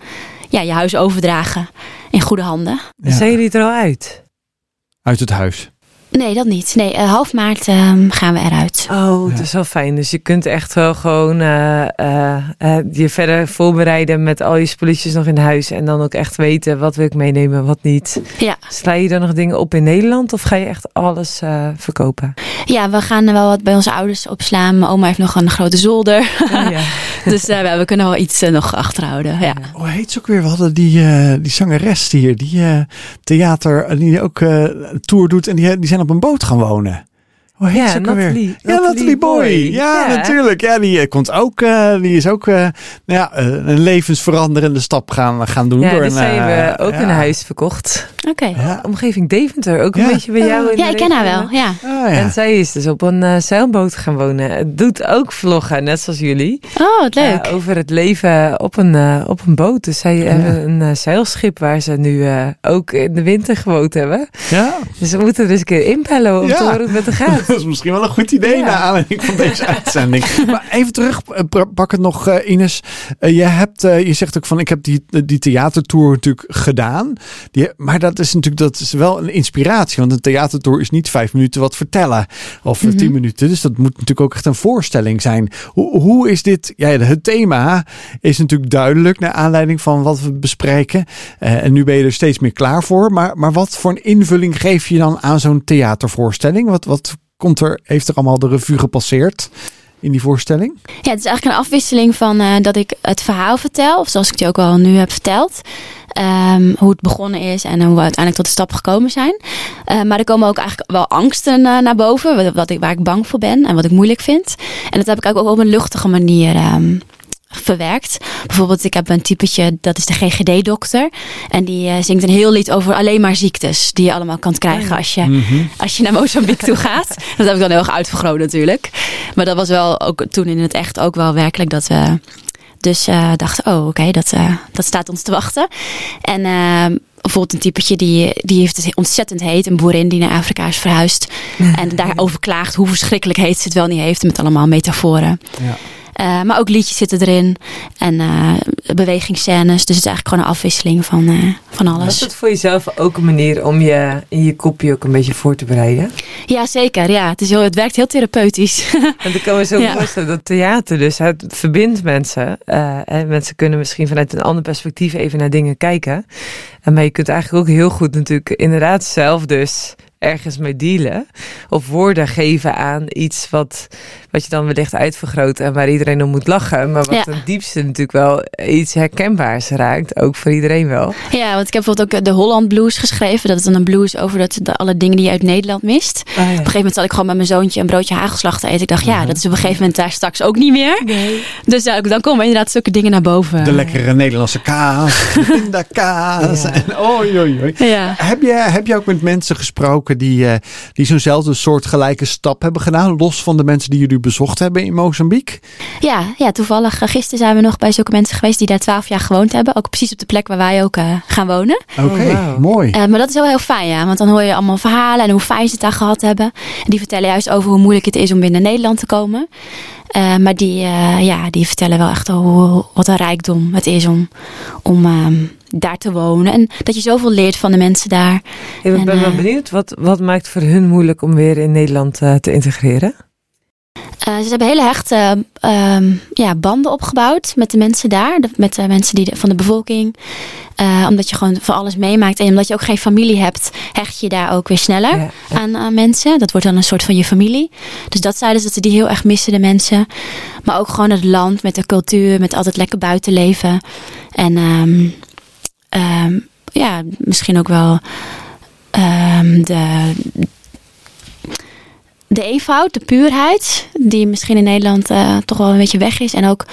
ja, je huis overdragen in goede handen. Ja. Zijn jullie er al uit? Uit het huis. Nee, dat niet. Nee, eh, half maart ehm, gaan we eruit. Oh, het is wel fijn. Dus je kunt echt wel gewoon eh, eh, je verder voorbereiden met al je spulletjes nog in huis. En dan ook echt weten wat wil ik meenemen, wat niet. Ja. Sla je dan nog dingen op in Nederland of ga je echt alles eh, verkopen? Ja, we gaan er wel wat bij onze ouders opslaan. Mijn oma heeft nog een grote zolder. Oh, ja. dus eh, we- kunnen wel iets nog achterhouden. Ja. Hoe heet ze ook weer? We hadden die, eh, die zangeres hier, die eh, theater, die ook eh, een tour doet en die, die zijn op een boot gaan wonen. Hoe heet Ja, ze ook alweer? Natalie- Ja, Natalie Natalie Boy. Boy. Ja, Ja. natuurlijk. Ja, die eh, komt ook, eh, die is ook eh, nou ja, een levensveranderende stap gaan, gaan doen. Ja, door dus een, zij hebben ook ja. een huis verkocht. Oké. Ja. Omgeving Deventer, ook een beetje bij jou in Ja, de ik ken haar wel. Ja. Ah, ja. En zij is dus op een zeilboot gaan wonen. Het doet ook vloggen, net zoals jullie. Oh, wat leuk. Over het leven op een, op een boot. Dus zij hebben een zeilschip waar ze nu eh, ook in de winter gewoond hebben. ja, Dus we moeten er eens een keer inbellen om Ja. te horen hoe het met haar gaat. dat is misschien wel een goed idee Ja. naar aanleiding van deze uitzending. Maar even terug, eh, pra- pak het nog eh, Ines. Eh, je, hebt, je zegt ook van ik heb die, die theatertour natuurlijk gedaan. Die, maar dat is natuurlijk dat is wel een inspiratie. Want een theatertour is niet vijf minuten wat vertellen. Of eh, tien minuten. Dus dat moet natuurlijk ook echt een voorstelling zijn. Hoe, hoe is dit? Ja, het thema is natuurlijk duidelijk naar aanleiding van wat we bespreken. En nu ben je er steeds meer klaar voor. Maar, maar wat voor een invulling geef je dan aan zo'n theatervoorstelling? Wat, wat komt er, heeft er allemaal de revue gepasseerd in die voorstelling? Ja, het is eigenlijk een afwisseling van eh, dat ik het verhaal vertel, of zoals ik die ook al nu heb verteld. Ehm, hoe het begonnen is en hoe we uiteindelijk tot de stap gekomen zijn. Eh, maar er komen ook eigenlijk wel angsten eh, naar boven, wat ik, waar ik bang voor ben en wat ik moeilijk vind. En dat heb ik ook op een luchtige manier ehm, verwerkt. Bijvoorbeeld, ik heb een typetje, dat is de GGD-dokter. En die eh, zingt een heel lied over alleen maar ziektes die je allemaal kan krijgen als je als je naar Mozambique toe gaat. Dat heb ik dan heel erg uitvergroot natuurlijk. Maar dat was wel ook toen in het echt ook wel werkelijk dat we dus eh, dachten, oh oké, dat, eh, dat staat ons te wachten. En bijvoorbeeld een typetje die, die heeft het ontzettend heet. Een boerin die naar Afrika is verhuisd. En daarover klaagt hoe verschrikkelijk heet ze het wel niet heeft. Met allemaal metaforen. Ja. Eh, maar ook liedjes zitten erin. En eh bewegingsscènes. Dus het is eigenlijk gewoon een afwisseling van, eh, van Was alles. het voor jezelf ook een manier om je in je kopje ook een beetje voor te bereiden? Ja, zeker. Ja, het, is heel, het werkt heel therapeutisch. Want ik kan me zo Ja. voorstellen dat theater dus het verbindt mensen. En mensen kunnen misschien vanuit een ander perspectief even naar dingen kijken. En maar je kunt eigenlijk ook heel goed natuurlijk inderdaad zelf dus ergens mee dealen. Of woorden geven aan iets wat, wat je dan wellicht uitvergroot en waar iedereen om moet lachen. Maar wat Ja. ten diepste natuurlijk wel iets herkenbaars raakt. Ook voor iedereen wel. Ja, want ik heb bijvoorbeeld ook de Holland Blues geschreven. Dat is dan een blues over dat, de, alle dingen die je uit Nederland mist. Op een gegeven moment zat ik gewoon met mijn zoontje een broodje hagelslag te eten. Ik dacht, ja, dat is op een gegeven moment daar straks ook niet meer. Dus ja, dan komen inderdaad zulke dingen naar boven. De lekkere Nederlandse kaas, de pindakaas. Ja. En, oei, oei. Ja. Heb je, heb je ook met mensen gesproken die, eh, die zo'nzelfde soort gelijke stap hebben gedaan? Los van de mensen die jullie bezocht hebben in Mozambique? Ja, ja, toevallig. eh, Gisteren zijn we nog bij zulke mensen geweest die daar twaalf jaar gewoond hebben. Ook precies op de plek waar wij ook eh, gaan wonen. Oké, wauw. mooi. Eh, maar dat is wel heel fijn, ja. Want dan hoor je allemaal verhalen en hoe fijn ze het daar gehad hebben. En die vertellen juist over hoe moeilijk het is om weer naar Nederland te komen. Eh, maar die, eh, ja, die vertellen wel echt hoe, wat een rijkdom het is om, om ehm, daar te wonen. En dat je zoveel leert van de mensen daar. Ik ben En, wel eh, benieuwd, wat, wat maakt voor hun moeilijk om weer in Nederland te integreren? Eh, ze hebben hele hechte ehm, ja, banden opgebouwd met de mensen daar, de- met de mensen die de- van de bevolking. Eh, omdat je gewoon van alles meemaakt en omdat je ook geen familie hebt, hecht je daar ook weer sneller Ja, aan, aan mensen. Dat wordt dan een soort van je familie. Dus dat zeiden ze dat ze die heel erg missen, de mensen. Maar ook gewoon het land met de cultuur, met altijd lekker buiten leven. En ehm, ehm, ja, misschien ook wel de, de eenvoud, de puurheid, die misschien in Nederland eh, toch wel een beetje weg is. En ook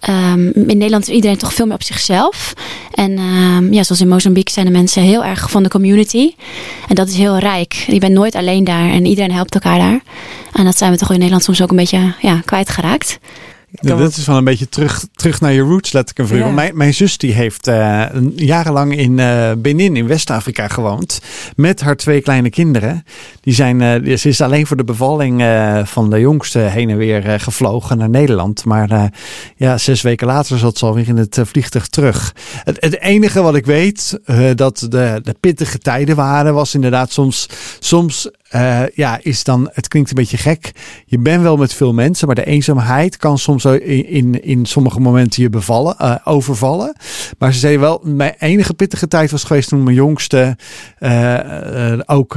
ehm, in Nederland is iedereen toch veel meer op zichzelf. En ehm, ja, zoals in Mozambique zijn de mensen heel erg van de community. En dat is heel rijk. Je bent nooit alleen daar en iedereen helpt elkaar daar. En dat zijn we toch in Nederland soms ook een beetje ja, kwijtgeraakt. Ja, dat is wel een beetje terug, terug naar je roots, let ik een Ja. Want Mijn, mijn zus die heeft eh, jarenlang in eh, Benin in West-Afrika gewoond. Met haar twee kleine kinderen. Die zijn, eh, ze is alleen voor de bevalling van de jongste heen en weer gevlogen naar Nederland. Maar ja, zes weken later zat ze alweer in het vliegtuig terug. Het, het enige wat ik weet, dat de, de pittige tijden waren, was inderdaad soms, soms eh, ja, is dan, het klinkt een beetje gek. Je bent wel met veel mensen, maar de eenzaamheid kan soms in, in, in sommige momenten je bevallen, eh, overvallen. Maar ze zei wel, mijn enige pittige tijd was geweest toen mijn jongste eh, ook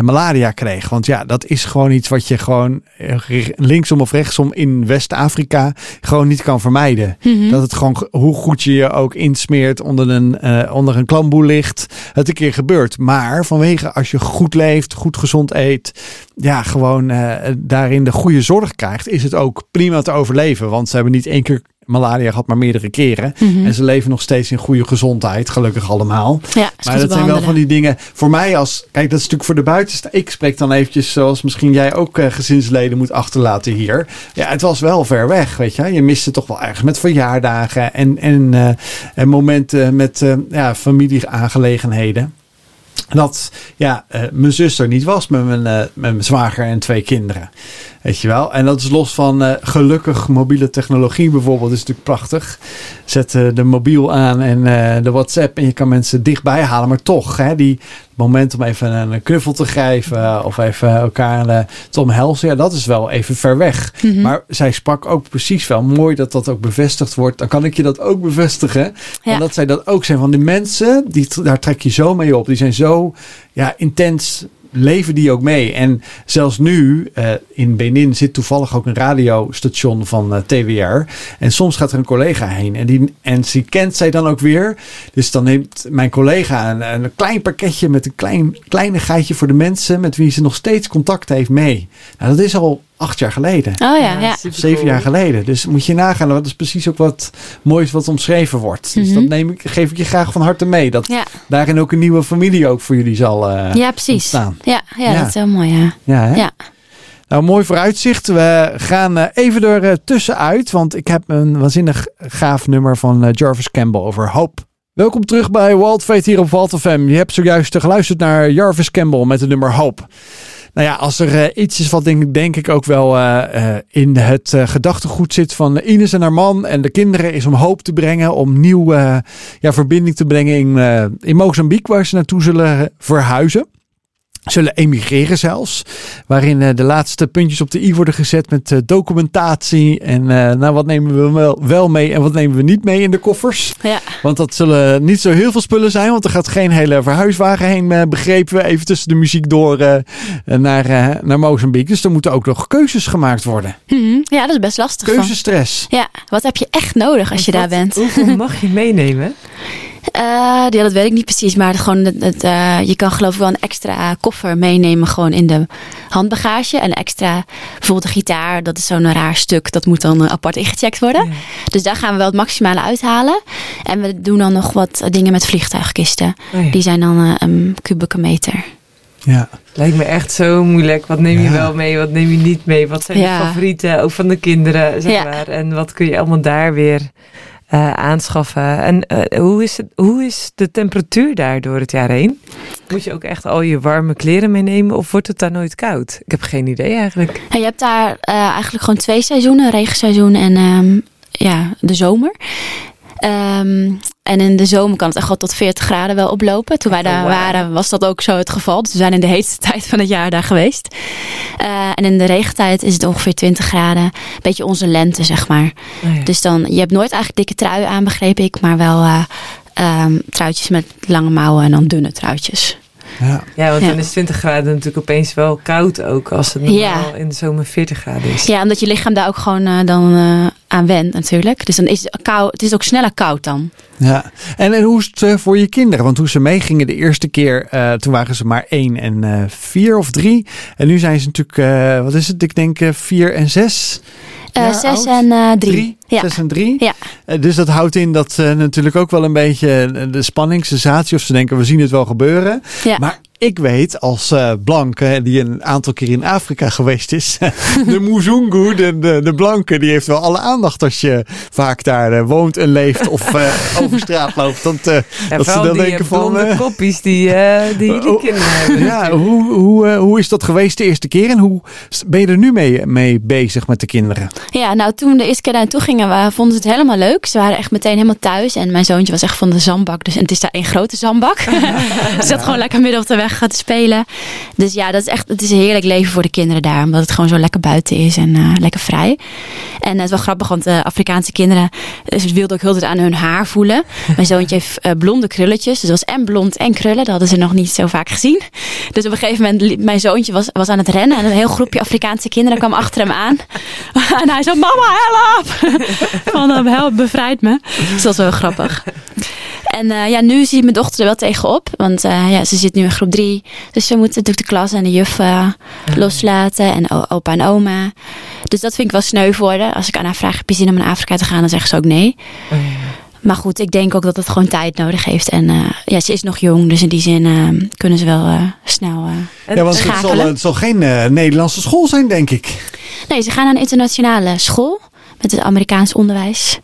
malaria kreeg. Want ja, dat is gewoon iets wat je gewoon linksom of rechtsom in West-Afrika gewoon niet kan vermijden. Mhm. Dat het gewoon, hoe goed je je ook insmeert onder een, onder een klamboe ligt, het een keer gebeurt. Maar vanwege als je goed leeft, goed gezond eet, ja, gewoon eh, daarin de goede zorg krijgt, is het ook prima te overleven. Want ze hebben niet één keer malaria gehad, maar meerdere keren. Mhm. En ze leven nog steeds in goede gezondheid, gelukkig allemaal. Ja, Maar dat zijn wel van die dingen. Voor mij als. Kijk, dat is natuurlijk voor de buitenste. Ik spreek dan eventjes zoals misschien jij ook eh, gezinsleden moet achterlaten hier. Ja, het was wel ver weg, weet je. Je miste toch wel ergens met verjaardagen en, en, eh, en momenten met ja, familieaangelegenheden. Dat ja, eh, mijn zus er niet was met mijn, eh, met mijn zwager en twee kinderen. Weet je wel? En dat is los van eh, gelukkig mobiele technologie bijvoorbeeld. is natuurlijk prachtig. Zet eh, de mobiel aan en eh, de WhatsApp en je kan mensen dichtbij halen. Maar toch, hè, die moment om even een knuffel te grijpen of even elkaar te omhelzen. Ja, dat is wel even ver weg. Mhm. Maar zij sprak ook precies wel mooi dat dat ook bevestigd wordt. Dan kan ik je dat ook bevestigen. Ja. En dat zij dat ook zijn van die mensen, die, daar trek je zo mee op. Die zijn zo ja, intens leven die ook mee. En zelfs nu eh, in Benin zit toevallig ook een radiostation van eh, TWR. En soms gaat er een collega heen en die, en die kent zij dan ook weer. Dus dan neemt mijn collega een, een klein pakketje met een klein, kleinigheidje voor de mensen met wie ze nog steeds contact heeft mee. Nou, dat is al acht jaar geleden. Oh ja. Zeven jaar geleden. Dus moet je nagaan. Dat is precies ook wat moois wat omschreven wordt. Dus Mhm. dat neem ik, geef ik je graag van harte mee. Dat Ja, daarin ook een nieuwe familie ook voor jullie zal eh ja precies. ontstaan. Ja, ja, Ja. dat is heel mooi, ja. Ja, hè? Ja. Nou, mooi vooruitzicht. We gaan eh, even er eh, tussenuit. Want ik heb een waanzinnig gaaf nummer van Jarvis Campbell over hoop. Welkom terug bij Wild Fate hier op Walt FM. Je hebt zojuist geluisterd naar Jarvis Campbell met het nummer Hoop. Nou ja, als er eh, iets is wat denk, denk ik ook wel eh, eh, in het gedachtegoed zit van Ines en haar man en de kinderen, is om hoop te brengen, om nieuw eh, ja, verbinding te brengen in, in Mozambique, waar ze naartoe zullen verhuizen. Zullen emigreren zelfs. Waarin eh, de laatste puntjes op de i worden gezet met eh, documentatie. En eh, nou, wat nemen we wel, wel mee en wat nemen we niet mee in de koffers. Ja, Want dat zullen niet zo heel veel spullen zijn. Want er gaat geen hele verhuiswagen heen, begrepen we. Even tussen de muziek door eh, naar, eh, naar Mozambique. Dus er moeten ook nog keuzes gemaakt worden. Mhm. ja dat is best lastig. Van. Keuzestress. Ja, wat heb je echt nodig als je daar bent? Hoeveel mag je meenemen? Eh, ja, dat weet ik niet precies, maar gewoon het, het, eh, je kan geloof ik wel een extra koffer meenemen gewoon in de handbagage. En extra, bijvoorbeeld de gitaar, dat is zo'n raar stuk, dat moet dan eh, apart ingecheckt worden. Ja. Dus daar gaan we wel het maximale uithalen. En we doen dan nog wat dingen met vliegtuigkisten. Oh ja. Die zijn dan eh, een kubieke meter. Ja. Lijkt me echt zo moeilijk. Wat neem je Ja. wel mee, wat neem je niet mee? Wat zijn Ja. de favorieten, ook van de kinderen, zeg Ja. maar. En wat kun je allemaal daar weer eh, aanschaffen? En eh, hoe, is het, hoe is de temperatuur daar door het jaar heen? Moet je ook echt al je warme kleren meenemen of wordt het daar nooit koud? Ik heb geen idee eigenlijk. En je hebt daar eh, eigenlijk gewoon twee seizoenen, regenseizoen en ehm, ja, de zomer. Ehm, en in de zomer kan het echt wel tot 40 graden wel oplopen. Toen wij daar Oh, wauw. waren, was dat ook zo het geval. Dus we zijn in de heetste tijd van het jaar daar geweest. Eh, en in de regentijd is het ongeveer 20 graden. Een beetje onze lente, zeg maar. Oh ja. Dus dan, je hebt nooit eigenlijk dikke trui aan, begreep ik. Maar wel ehm, truitjes met lange mouwen en dan dunne truitjes. Ja. Ja, want Ja. dan is 20 graden natuurlijk opeens wel koud ook. Als het normaal Ja. in de zomer 40 graden is. Ja, omdat je lichaam daar ook gewoon eh, dan eh, aan went natuurlijk. Dus dan is het, kou, het is ook sneller koud dan. Ja, en, en hoe is het eh, voor je kinderen? Want toen ze meegingen de eerste keer, eh, toen waren ze maar één en eh, vier of drie. En nu zijn ze natuurlijk, eh, wat is het? Ik denk eh, vier en zes. Eh, zes oud? en eh, drie. Ja. Zes en drie. Ja. Eh, dus dat houdt in dat natuurlijk ook wel een beetje de spanning, sensatie, of ze denken we zien het wel gebeuren. Ja. Maar ik weet als eh blanke, die een aantal keer in Afrika geweest is, de Muzungu, de, de, de blanke, die heeft wel alle aandacht als je vaak daar eh, woont en leeft of eh, over straat loopt. Want, eh, Ja, dat ze dan die denken van... eh, koppies die, eh, die jullie Oh, kinderen hebben. ja, hoe, hoe, eh, hoe is dat geweest de eerste keer en hoe ben je er nu mee, mee bezig met de kinderen? Ja, nou toen we de eerste keer daar naartoe gingen, we, vonden ze het helemaal leuk. Ze waren echt meteen helemaal thuis. En mijn zoontje was echt van de zandbak. Dus, en het is daar één grote zandbak. Ze zat gewoon lekker midden op de weg te spelen. Dus ja, dat is echt, het is een heerlijk leven voor de kinderen daar. Omdat het gewoon zo lekker buiten is en eh, lekker vrij. En het is wel grappig, want de Afrikaanse kinderen eh, ze wilden ook heel de aan hun haar voelen. Mijn zoontje heeft eh, blonde krulletjes. Dus was en blond en krullen. Dat hadden ze nog niet zo vaak gezien. Dus op een gegeven moment, mijn zoontje was, was aan het rennen. En een heel groepje Afrikaanse kinderen kwam achter hem aan. En hij zei, mama, help! Van, eh, help, bevrijd me. Dus dat was wel grappig. En eh, ja, nu ziet mijn dochter er wel tegenop. Want eh, ja, ze zit nu in groep drie. Dus ze moet natuurlijk de klas en de juf eh, loslaten. En opa en oma. Dus dat vind ik wel sneu voor haar. Als ik aan haar vraag, heb je zin om naar Afrika te gaan? Dan zegt ze ook nee. Oh, Maar goed, ik denk ook dat het gewoon tijd nodig heeft. En eh, ja, ze is nog jong. Dus in die zin eh, kunnen ze wel eh, snel... eh, ja, want het zal, schakelen. het zal geen Nederlandse school zijn, denk ik. Nee, ze gaan naar een internationale school. Met het Amerikaans onderwijs.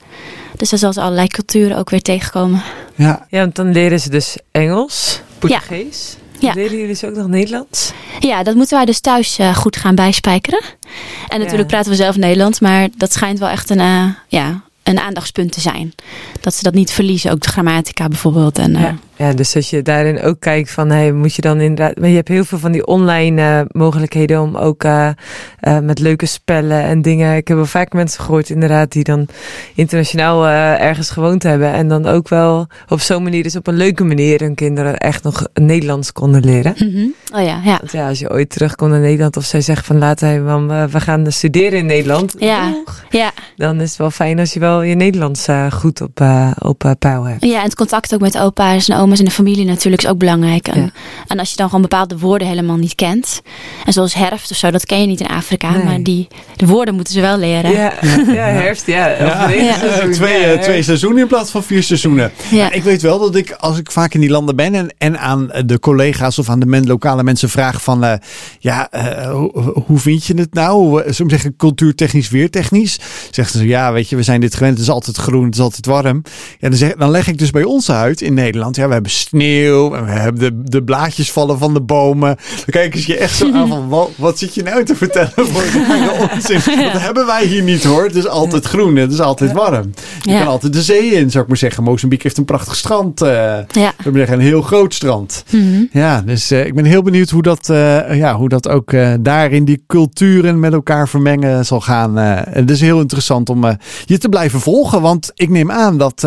Dus daar zal ze allerlei culturen ook weer tegenkomen. Ja, Ja, want dan leren ze dus Engels, Portugees. Ja. Leren jullie ze ook nog Nederlands? Ja, dat moeten wij dus thuis eh, goed gaan bijspijkeren. En natuurlijk Ja. praten we zelf Nederlands, maar dat schijnt wel echt een, eh, ja, een aandachtspunt te zijn. Dat ze dat niet verliezen, ook de grammatica bijvoorbeeld. En, eh, Ja. Ja, dus dat je daarin ook kijkt van, hey, moet je dan inderdaad... Maar je hebt heel veel van die online eh, mogelijkheden om ook eh, eh, met leuke spellen en dingen... Ik heb wel vaak mensen gehoord inderdaad die dan internationaal ergens gewoond hebben. En dan ook wel op zo'n manier, dus op een leuke manier, hun kinderen echt nog Nederlands konden leren. mhm. Oh ja, ja. Want ja, als je ooit terugkomt naar Nederland of zij zegt van laten hey, mam, we gaan studeren in Nederland. Ja. Ja, Dan is het wel fijn als je wel je Nederlands goed op, op peil hebt. ja, en het contact ook met opa's en oma's en de familie natuurlijk is ook belangrijk. En, Ja. en als je dan gewoon bepaalde woorden helemaal niet kent. En zoals herfst of zo, dat ken je niet in Afrika. Nee. Maar die de woorden moeten ze wel leren. Ja, ja, herfst, ja. Ja. regenseizoen, Eh, twee, ja, eh, herfst. twee seizoenen in plaats van vier seizoenen. Ja. Ik weet wel dat ik, als ik vaak in die landen ben en, en aan de collega's of aan de men, lokale mensen vraag van, eh, ja, eh, hoe, hoe vind je het nou? Zullen we zeggen cultuurtechnisch, weertechnisch? Zeggen ze, ja, weet je, we zijn dit gewend, het is altijd groen, het is altijd warm. Ja, dan, zeg, dan leg ik dus bij ons uit in Nederland, ja, we hebben sneeuw, en we hebben de, de blaadjes vallen van de bomen. Dan kijken ze je echt zo aan van, wat, wat zit je nou te vertellen voor onzin? Dat hebben wij hier niet hoor, het is altijd groen, het is altijd warm. Je Ja. kan altijd de zee in, zou ik maar zeggen. Mozambique heeft een prachtig strand. eh Ja. we hebben echt een heel groot strand. Mhm. Ja, dus eh, ik ben heel benieuwd hoe dat, eh, ja, hoe dat ook eh, daar in die culturen met elkaar vermengen zal gaan. Het is heel interessant om je te blijven volgen. Want ik neem aan dat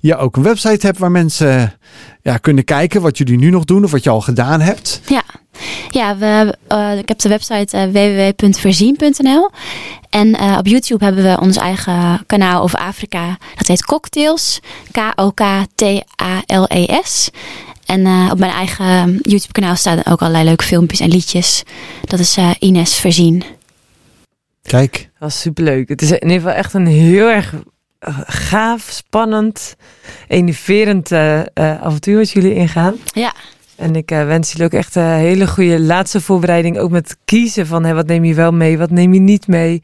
je ook een website hebt waar mensen ja, kunnen kijken wat jullie nu nog doen of wat je al gedaan hebt. Ja, ja we, eh, ik heb de website eh, www.verzien.nl. En eh, op YouTube hebben we ons eigen kanaal over Afrika. Dat heet Cocktails. K-O-K-T-A-L-E-S. En eh, op mijn eigen YouTube kanaal staan ook allerlei leuke filmpjes en liedjes. Dat is eh, Ines Verzien. Kijk. Dat was superleuk. Het is in ieder geval echt een heel erg gaaf, spannend, enerverend eh, eh, avontuur wat jullie ingaan. Ja. En ik eh, wens jullie ook echt een hele goede laatste voorbereiding. Ook met kiezen van hè, wat neem je wel mee, wat neem je niet mee.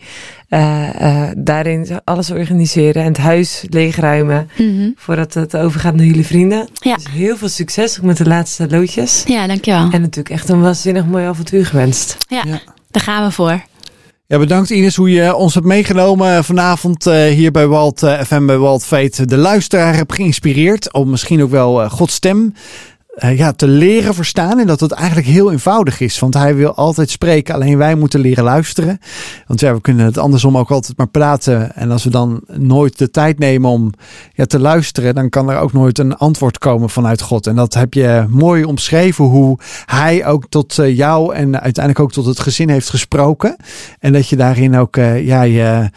Eh, eh, daarin alles organiseren en het huis leegruimen. Mhm. Voordat het overgaat naar jullie vrienden. Ja. Dus heel veel succes ook met de laatste loodjes. Ja, dankjewel. En natuurlijk echt een waanzinnig mooi avontuur gewenst. Ja, Ja. daar gaan we voor. Ja, bedankt Ines hoe je ons hebt meegenomen vanavond eh, hier bij Walt eh, FM, bij Walt Veet. De luisteraar hebt geïnspireerd om misschien ook wel eh, Gods stem eh, ja, te leren verstaan. En dat het eigenlijk heel eenvoudig is. Want hij wil altijd spreken, alleen wij moeten leren luisteren. Want ja, we kunnen het andersom ook altijd maar praten. En als we dan nooit de tijd nemen om ja, te luisteren, dan kan er ook nooit een antwoord komen vanuit God. En dat heb je mooi omschreven, hoe hij ook tot eh, jou en uiteindelijk ook tot het gezin heeft gesproken. En dat je daarin ook eh, ja, je,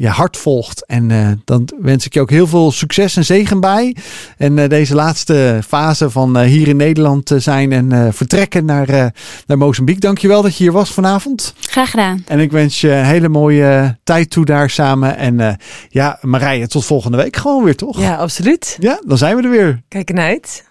je hart volgt. En eh, dan wens ik je ook heel veel succes en zegen bij. En eh, deze laatste fase van eh, hier in Nederland te zijn en eh, vertrekken naar, eh, naar Mozambique. Dankjewel dat je hier was vanavond. Graag gedaan. En ik wens je een hele mooie tijd toe daar samen. En eh, ja, Marije, tot volgende week gewoon weer, toch? Ja, absoluut. Ja, dan zijn we er weer. Kijk ernaar uit.